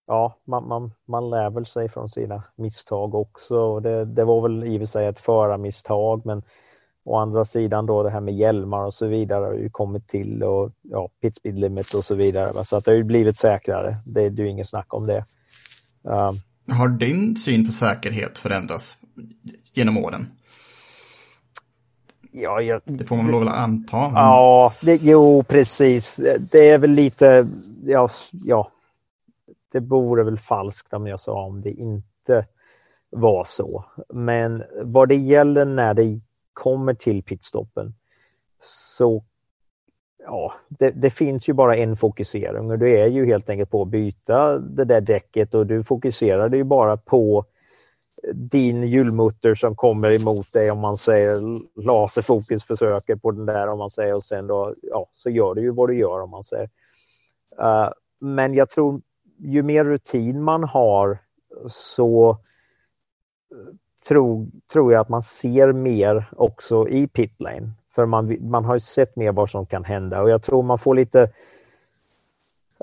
ja, man, man, man lär väl sig från sina misstag också. Det, det var väl i och för sig ett förarmisstag, men Å andra sidan då det här med hjälmar och så vidare har ju kommit till och ja, pit speed limit och så vidare. Så att det har ju blivit säkrare. Det är ju inget snack om det. Um, har din syn på säkerhet förändrats genom åren? Ja, jag, det får man väl anta. Men... Ja, det, jo precis. Det är väl lite, ja, ja, det vore väl falskt om jag sa om det inte var så. Men vad det gäller när det kommer till pitstoppen så ja, det, det, finns ju bara en fokusering och det är ju helt enkelt på att byta det där däcket och du fokuserar ju bara på din hjulmutter som kommer emot dig om man säger laserfokus försöker på den där om man säger och sen då ja, så gör du ju vad du gör om man säger. Uh, men jag tror ju mer rutin man har så tror, tror jag att man ser mer också i pitlane. För man, man har ju sett mer vad som kan hända och jag tror man får lite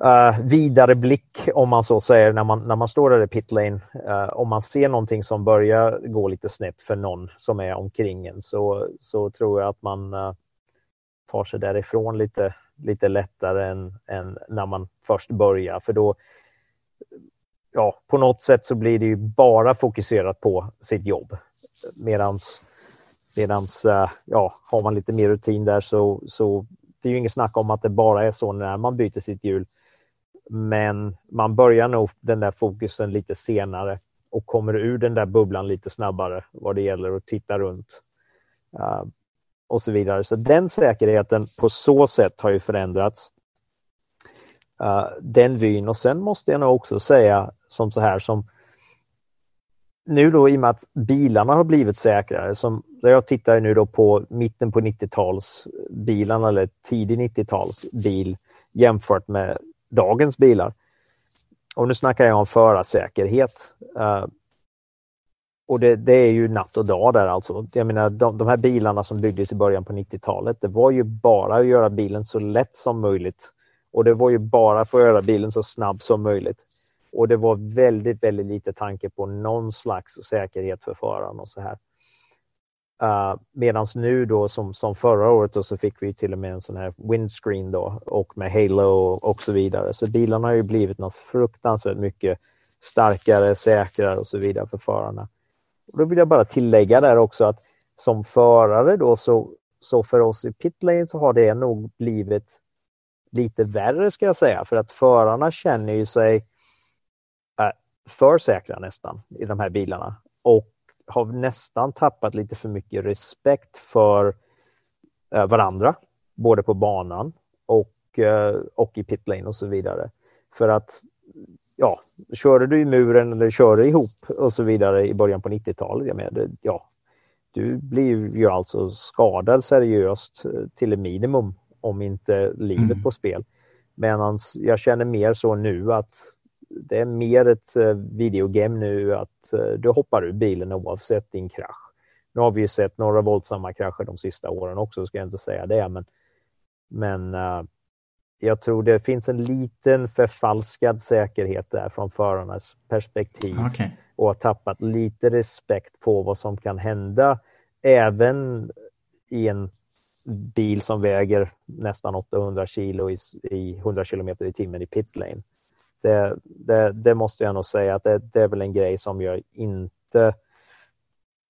uh, vidare blick om man så säger när man, när man står där i pitlane. Uh, eh, om man ser någonting som börjar gå lite snett för någon som är omkring en så, så tror jag att man uh, tar sig därifrån lite, lite lättare än, än när man först börjar. För då, ja, på något sätt så blir det ju bara fokuserat på sitt jobb. Medans, medans eh, ja, har man lite mer rutin där så, så det är ju inget snack om att det bara är så när man byter sitt hjul. Men man börjar nog den där fokusen lite senare och kommer ur den där bubblan lite snabbare vad det gäller att titta runt. Uh, och så vidare. Så den säkerheten på så sätt har ju förändrats. Uh, den vyn och sen måste jag nog också säga som så här som nu då i och med att bilarna har blivit säkrare, som jag tittar nu då på mitten på 90-tals bilarna eller tidig 90-tals bil jämfört med dagens bilar. Och nu snackar jag om förarsäkerhet. Uh, och det, det, är ju natt och dag där alltså. Jag menar de, de här bilarna som byggdes i början på 90-talet, det var ju bara att göra bilen så lätt som möjligt. Och det var ju bara för att göra bilen så snabb som möjligt. Och det var väldigt, väldigt lite tanke på någon slags säkerhet för föraren och så här. Eh, uh, Medan nu då som, som förra året då, så fick vi till och med en sån här windscreen då och med halo och så vidare. Så bilarna har ju blivit något fruktansvärt mycket starkare, säkrare och så vidare för förarna. Och då vill jag bara tillägga där också att som förare då så, så för oss i pitlane så har det nog blivit lite värre ska jag säga. För att förarna känner ju sig äh, för säkra nästan i de här bilarna. Och har nästan tappat lite för mycket respekt för äh, varandra, både på banan och, äh, och i pitlane och så vidare. För att ja, körde du i muren eller körde ihop och så vidare i början på 90-talet, jag menar, ja, du blir ju alltså skadad seriöst till ett minimum om inte livet mm. på spel. Medan jag känner mer så nu att det är mer ett eh, videogame nu att eh, du hoppar ur bilen oavsett din krasch. Nu har vi ju sett några våldsamma krascher de sista åren också, ska jag inte säga det, men, men jag tror det finns en liten förfalskad säkerhet där från förarnas perspektiv okay. och har tappat lite respekt på vad som kan hända även i en bil som väger nästan 800 kilo i, i 100 kilometer i timmen i pitlane. Det, det, det, måste jag nog säga att det, det är väl en grej som jag inte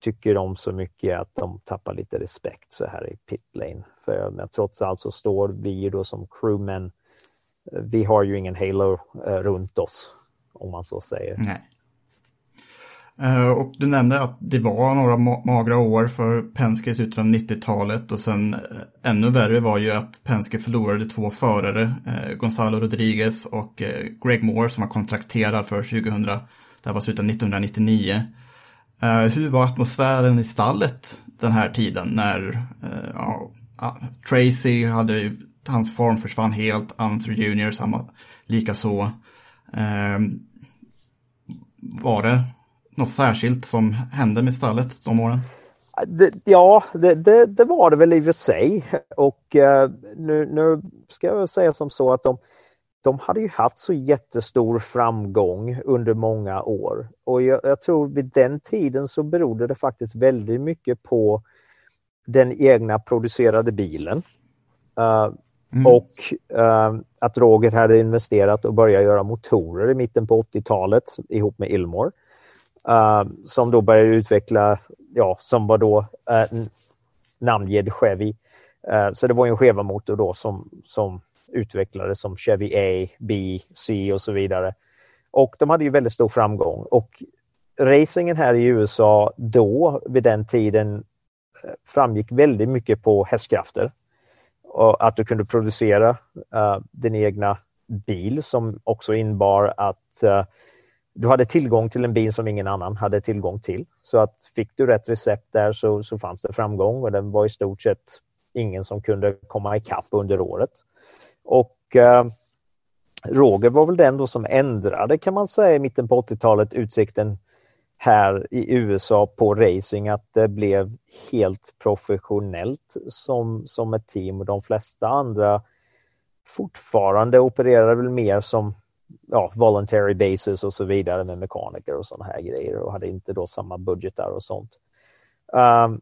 tycker om så mycket att de tappar lite respekt så här i pitlane. För men trots allt så står vi då som crewmen, vi har ju ingen halo eh, runt oss om man så säger. Nej. Eh, och du nämnde att det var några ma magra år för Penske i slutet av 90-talet och sen eh, ännu värre var ju att Penske förlorade två förare, eh, Gonzalo Rodriguez och Greg Moore som var kontrakterad för 2000, det här var slutet av 1999. Hur var atmosfären i stallet den här tiden när ja, Tracy hade, hans form försvann helt, Answer Junior samma, lika så. Var det något särskilt som hände med stallet de åren? Det, ja, det, det, det, var det väl i och för sig. Och uh, nu, nu, ska jag säga som så att de, de hade ju haft så jättestor framgång under många år. Och jag, jag, tror vid den tiden så berodde det faktiskt väldigt mycket på den egna producerade bilen. Uh, mm. Och uh, att Roger hade investerat och börjat göra motorer i mitten på 80-talet ihop med Ilmor. Uh, som då började utveckla, ja, som var då eh, uh, namngedd Chevy. Eh, så det var en Cheva-motor då som, som utvecklades som Chevy A, B, C och så vidare. Och de hade ju väldigt stor framgång och racingen här i USA då, vid den tiden, framgick väldigt mycket på hästkrafter. Och att du kunde producera uh, din egna bil som också innebar att uh, du hade tillgång till en bil som ingen annan hade tillgång till. Så att fick du rätt recept där så, så fanns det framgång och den var i stort sett ingen som kunde komma ikapp under året. Och eh, Roger var väl den då som ändrade kan man säga i mitten på 80-talet utsikten här i USA på racing att det blev helt professionellt som, som ett team och de flesta andra fortfarande opererar väl mer som ja, voluntary basis och så vidare med mekaniker och sådana här grejer och hade inte då samma budgetar och sånt. Um,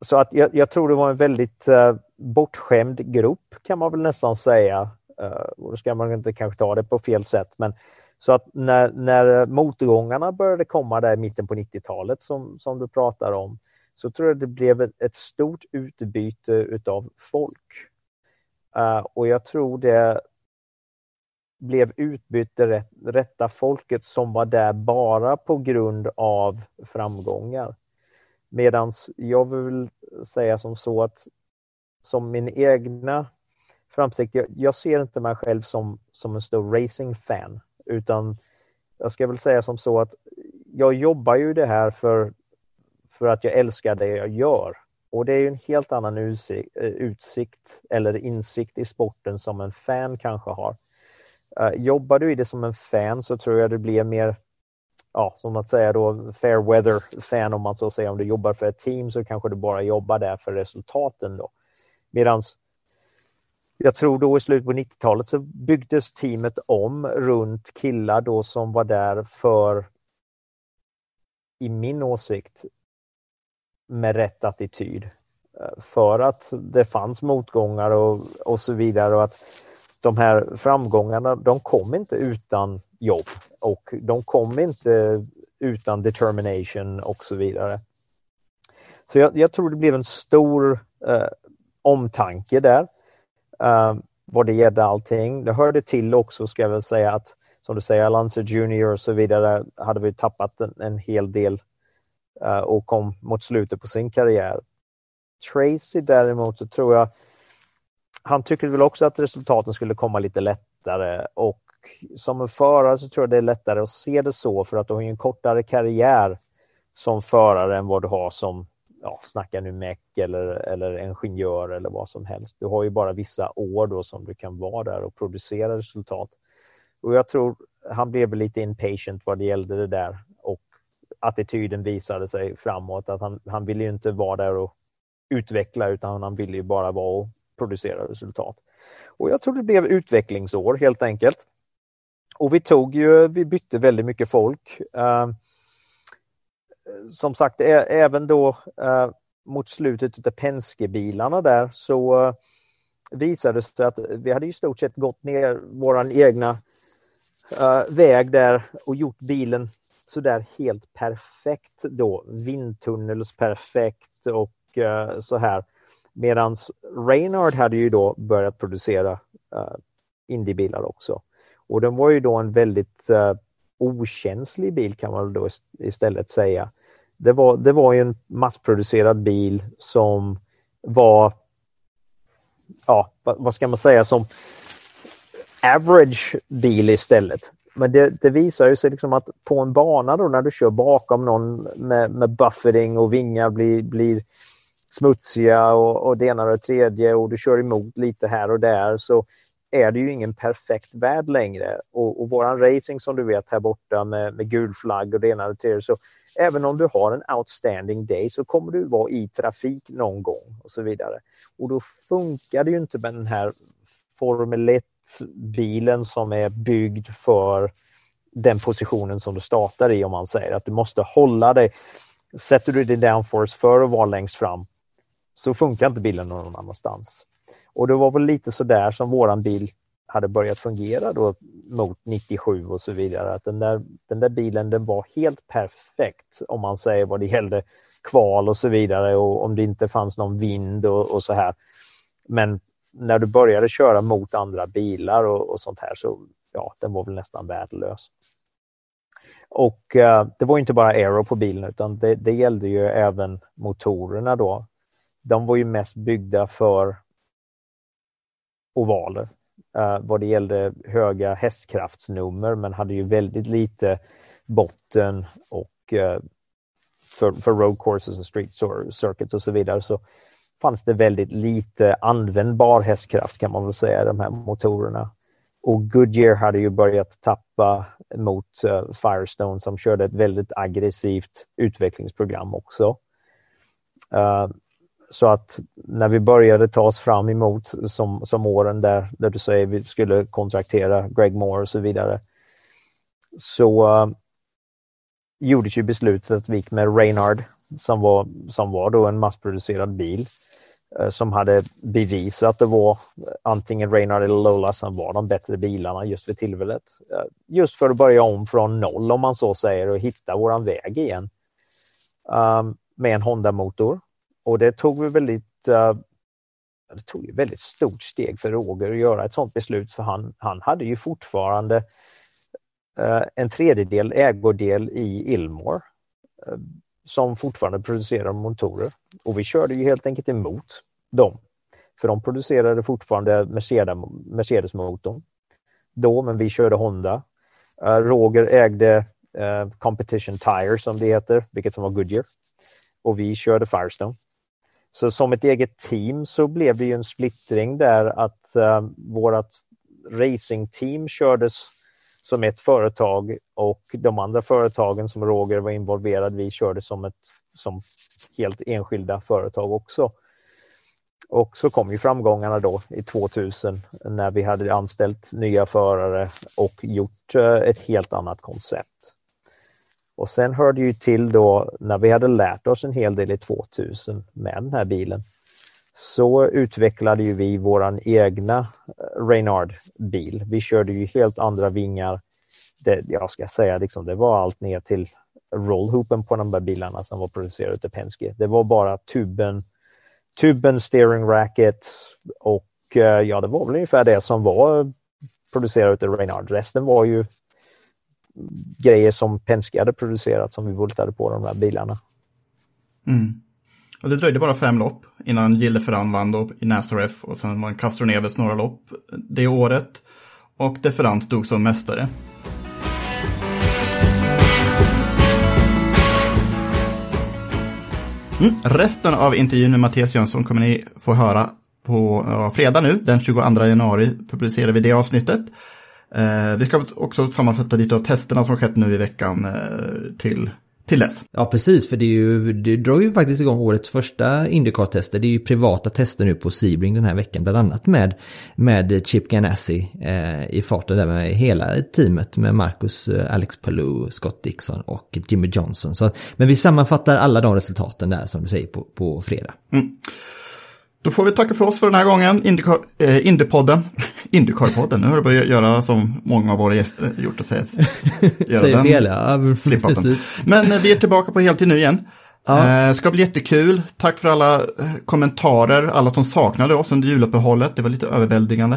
så att jag, jag, tror det var en väldigt uh, bortskämd grupp kan man väl nästan säga. Uh, och då ska man inte kanske ta det på fel sätt men så att när, när motgångarna började komma där i mitten på 90-talet som, som du pratar om så tror jag det blev ett, ett stort utbyte utav folk. Uh, och jag tror det blev utbytt det rätt, rätta folket som var där bara på grund av framgångar. Medan jag vill säga som så att som min egna framsikt, jag, jag, ser inte mig själv som, som en stor racing-fan utan jag ska väl säga som så att jag jobbar ju det här för, för att jag älskar det jag gör. Och det är ju en helt annan utsikt, eh, utsikt eller insikt i sporten som en fan kanske har. Uh, jobbar du i det som en fan så tror jag det blir mer, ja, som att säga då, fair weather fan om man så säger. Om du jobbar för ett team så kanske du bara jobbar där för resultaten då. Medans jag tror då i slutet på 90-talet så byggdes teamet om runt killar då som var där för, i min åsikt, med rätt attityd. Eh, för att det fanns motgångar och, och så vidare och att de här framgångarna, de kom inte utan jobb och de kom inte utan determination och så vidare. Så jag, jag tror det blev en stor eh, omtanke där eh, vad det gällde allting. Det hörde till också, ska jag väl säga, att som du säger, Alonso Junior och så vidare hade vi tappat en, en hel del eh, och kom mot slutet på sin karriär. Tracy däremot så tror jag han tycker väl också att resultaten skulle komma lite lättare och som en förare så tror jag det är lättare att se det så för att du har en kortare karriär som förare än vad du har som, ja, snacka nu meck eller, eller ingenjör eller vad som helst. Du har ju bara vissa år då som du kan vara där och producera resultat. Och jag tror han blev lite impatient vad det gällde det där och attityden visade sig framåt att han, han ville ju inte vara där och utveckla utan han ville ju bara vara och producera resultat. Och jag tror det blev utvecklingsår helt enkelt. Och vi tog ju, vi bytte väldigt mycket folk. Eh, som sagt, även då eh, mot slutet av Penske-bilarna där så eh, visade det sig att vi hade i stort sett gått ner våran egna eh, väg där och gjort bilen sådär helt perfekt då. Vindtunnels perfekt och eh, så här. Medan Reynard hade ju då börjat producera uh, Indiebilar också. Och den var ju då en väldigt uh, okänslig bil kan man då istället säga. Det var, det var ju en massproducerad bil som var, ja, vad ska man säga, som average bil istället. Men det, det visar ju sig liksom att på en bana då när du kör bakom någon med, med buffering och vingar blir, blir smutsiga och, och det ena och det tredje och du kör emot lite här och där så är det ju ingen perfekt värld längre. Och, och våran racing som du vet här borta med, med gul flagg och det ena och det tredje. Så även om du har en outstanding day så kommer du vara i trafik någon gång och så vidare. Och då funkar det ju inte med den här Formel 1-bilen som är byggd för den positionen som du startar i om man säger att du måste hålla dig. Sätter du din downforce för att vara längst fram så funkar inte bilen någon annanstans. Och det var väl lite så där som våran bil hade börjat fungera då mot 97 och så vidare. Att den där, den där bilen den var helt perfekt om man säger vad det gällde kval och så vidare och om det inte fanns någon vind och, och så här. Men när du började köra mot andra bilar och, och sånt här så ja, den var väl nästan värdelös. Och uh, det var inte bara aero på bilen utan det, det gällde ju även motorerna då de var ju mest byggda för ovaler uh, vad det gällde höga hästkraftsnummer men hade ju väldigt lite botten och uh, för, för road courses och street circuits och så vidare så fanns det väldigt lite användbar hästkraft kan man väl säga i de här motorerna. Och Goodyear hade ju börjat tappa mot uh, Firestone som körde ett väldigt aggressivt utvecklingsprogram också. Så att när vi började ta oss fram emot som, som åren där, där du säger vi skulle kontraktera Greg Moore och så vidare, så uh, gjordes ju beslutet att vi gick med Reynard som var, som var då en massproducerad bil uh, som hade bevisat att det var antingen Reynard eller Lola som var de bättre bilarna just för tillfället. Uh, just för att börja om från noll om man så säger och hitta våran väg igen. Um, med en Honda-motor och det tog vi väldigt, uh, det tog ett väldigt stort steg för Roger att göra ett sådant beslut för han, han hade ju fortfarande uh, en tredjedel ägodel i Ilmor uh, som fortfarande producerar motorer. Och vi körde ju helt enkelt emot dem. För de producerade fortfarande Mercedes-motorn då, men vi körde Honda. Eh, Roger ägde Competition Tire som det heter, vilket som var Goodyear. Och vi körde Firestone. Så som ett eget team så blev det ju en splittring där att eh, vårt racingteam kördes som ett företag och de andra företagen som Roger var involverad vi körde som, ett, som helt enskilda företag också. Och så kom ju framgångarna då i 2000 när vi hade anställt nya förare och gjort eh, ett helt annat koncept. Och sen hörde ju till då när vi hade lärt oss en hel del i 2000 med den här bilen så utvecklade ju vi våran egna eh, Reynard-bil. Vi körde ju helt andra vingar. Det, jag ska säga liksom, det var allt ner till rollhoopen på de där bilarna som var producerade av Penske. Det var bara tuben, tuben, steering racket och eh, ja, det var väl ungefär det som var producerat av Reynard. Resten var ju grejer som Penske hade producerat som vi bultade på de där bilarna. Mm. Och det dröjde bara fem lopp innan Gille Ferran vann då i Nazareth och sen vann Castro Neves några lopp det året. Och De Ferran stod som mästare. Mm. Resten av intervjun med Mattias Jönsson kommer ni få höra på ja, fredag nu, den 22 januari publicerar vi det avsnittet. Eh, vi ska också sammanfatta lite av testerna som skett nu i veckan eh, till, till dess. Ja, precis, för det, är ju, det drar ju faktiskt igång årets första Indycar-tester. Det är ju privata tester nu på Sebring den här veckan, bland annat med, med Chip Ganassi eh, i farten där med hela teamet med Marcus, eh, Alex Palou, Scott Dixon och Jimmy Johnson. Så, men vi sammanfattar alla de resultaten där som du säger på, på fredag. Mm. Då får vi tacka för oss för den här gången, Indycar, eh, Indypodden. Indycar-podden, nu har du börjat göra som många av våra gäster gjort och säga. Säger fel, ja. Men eh, vi är tillbaka på heltid nu igen. Ja. Eh, ska bli jättekul. Tack för alla eh, kommentarer, alla som saknade oss under juluppehållet. Det var lite överväldigande.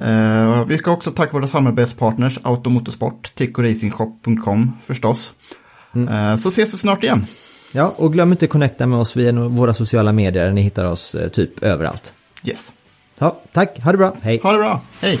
Eh, vi ska också tacka våra samarbetspartners Automotorsport, tickoracingshop.com förstås. Mm. Eh, så ses vi snart igen. Ja, och glöm inte att connecta med oss via våra sociala medier. Ni hittar oss eh, typ överallt. Yes. Ja, tack. Ha det bra. Hej. Ha det bra. Hej.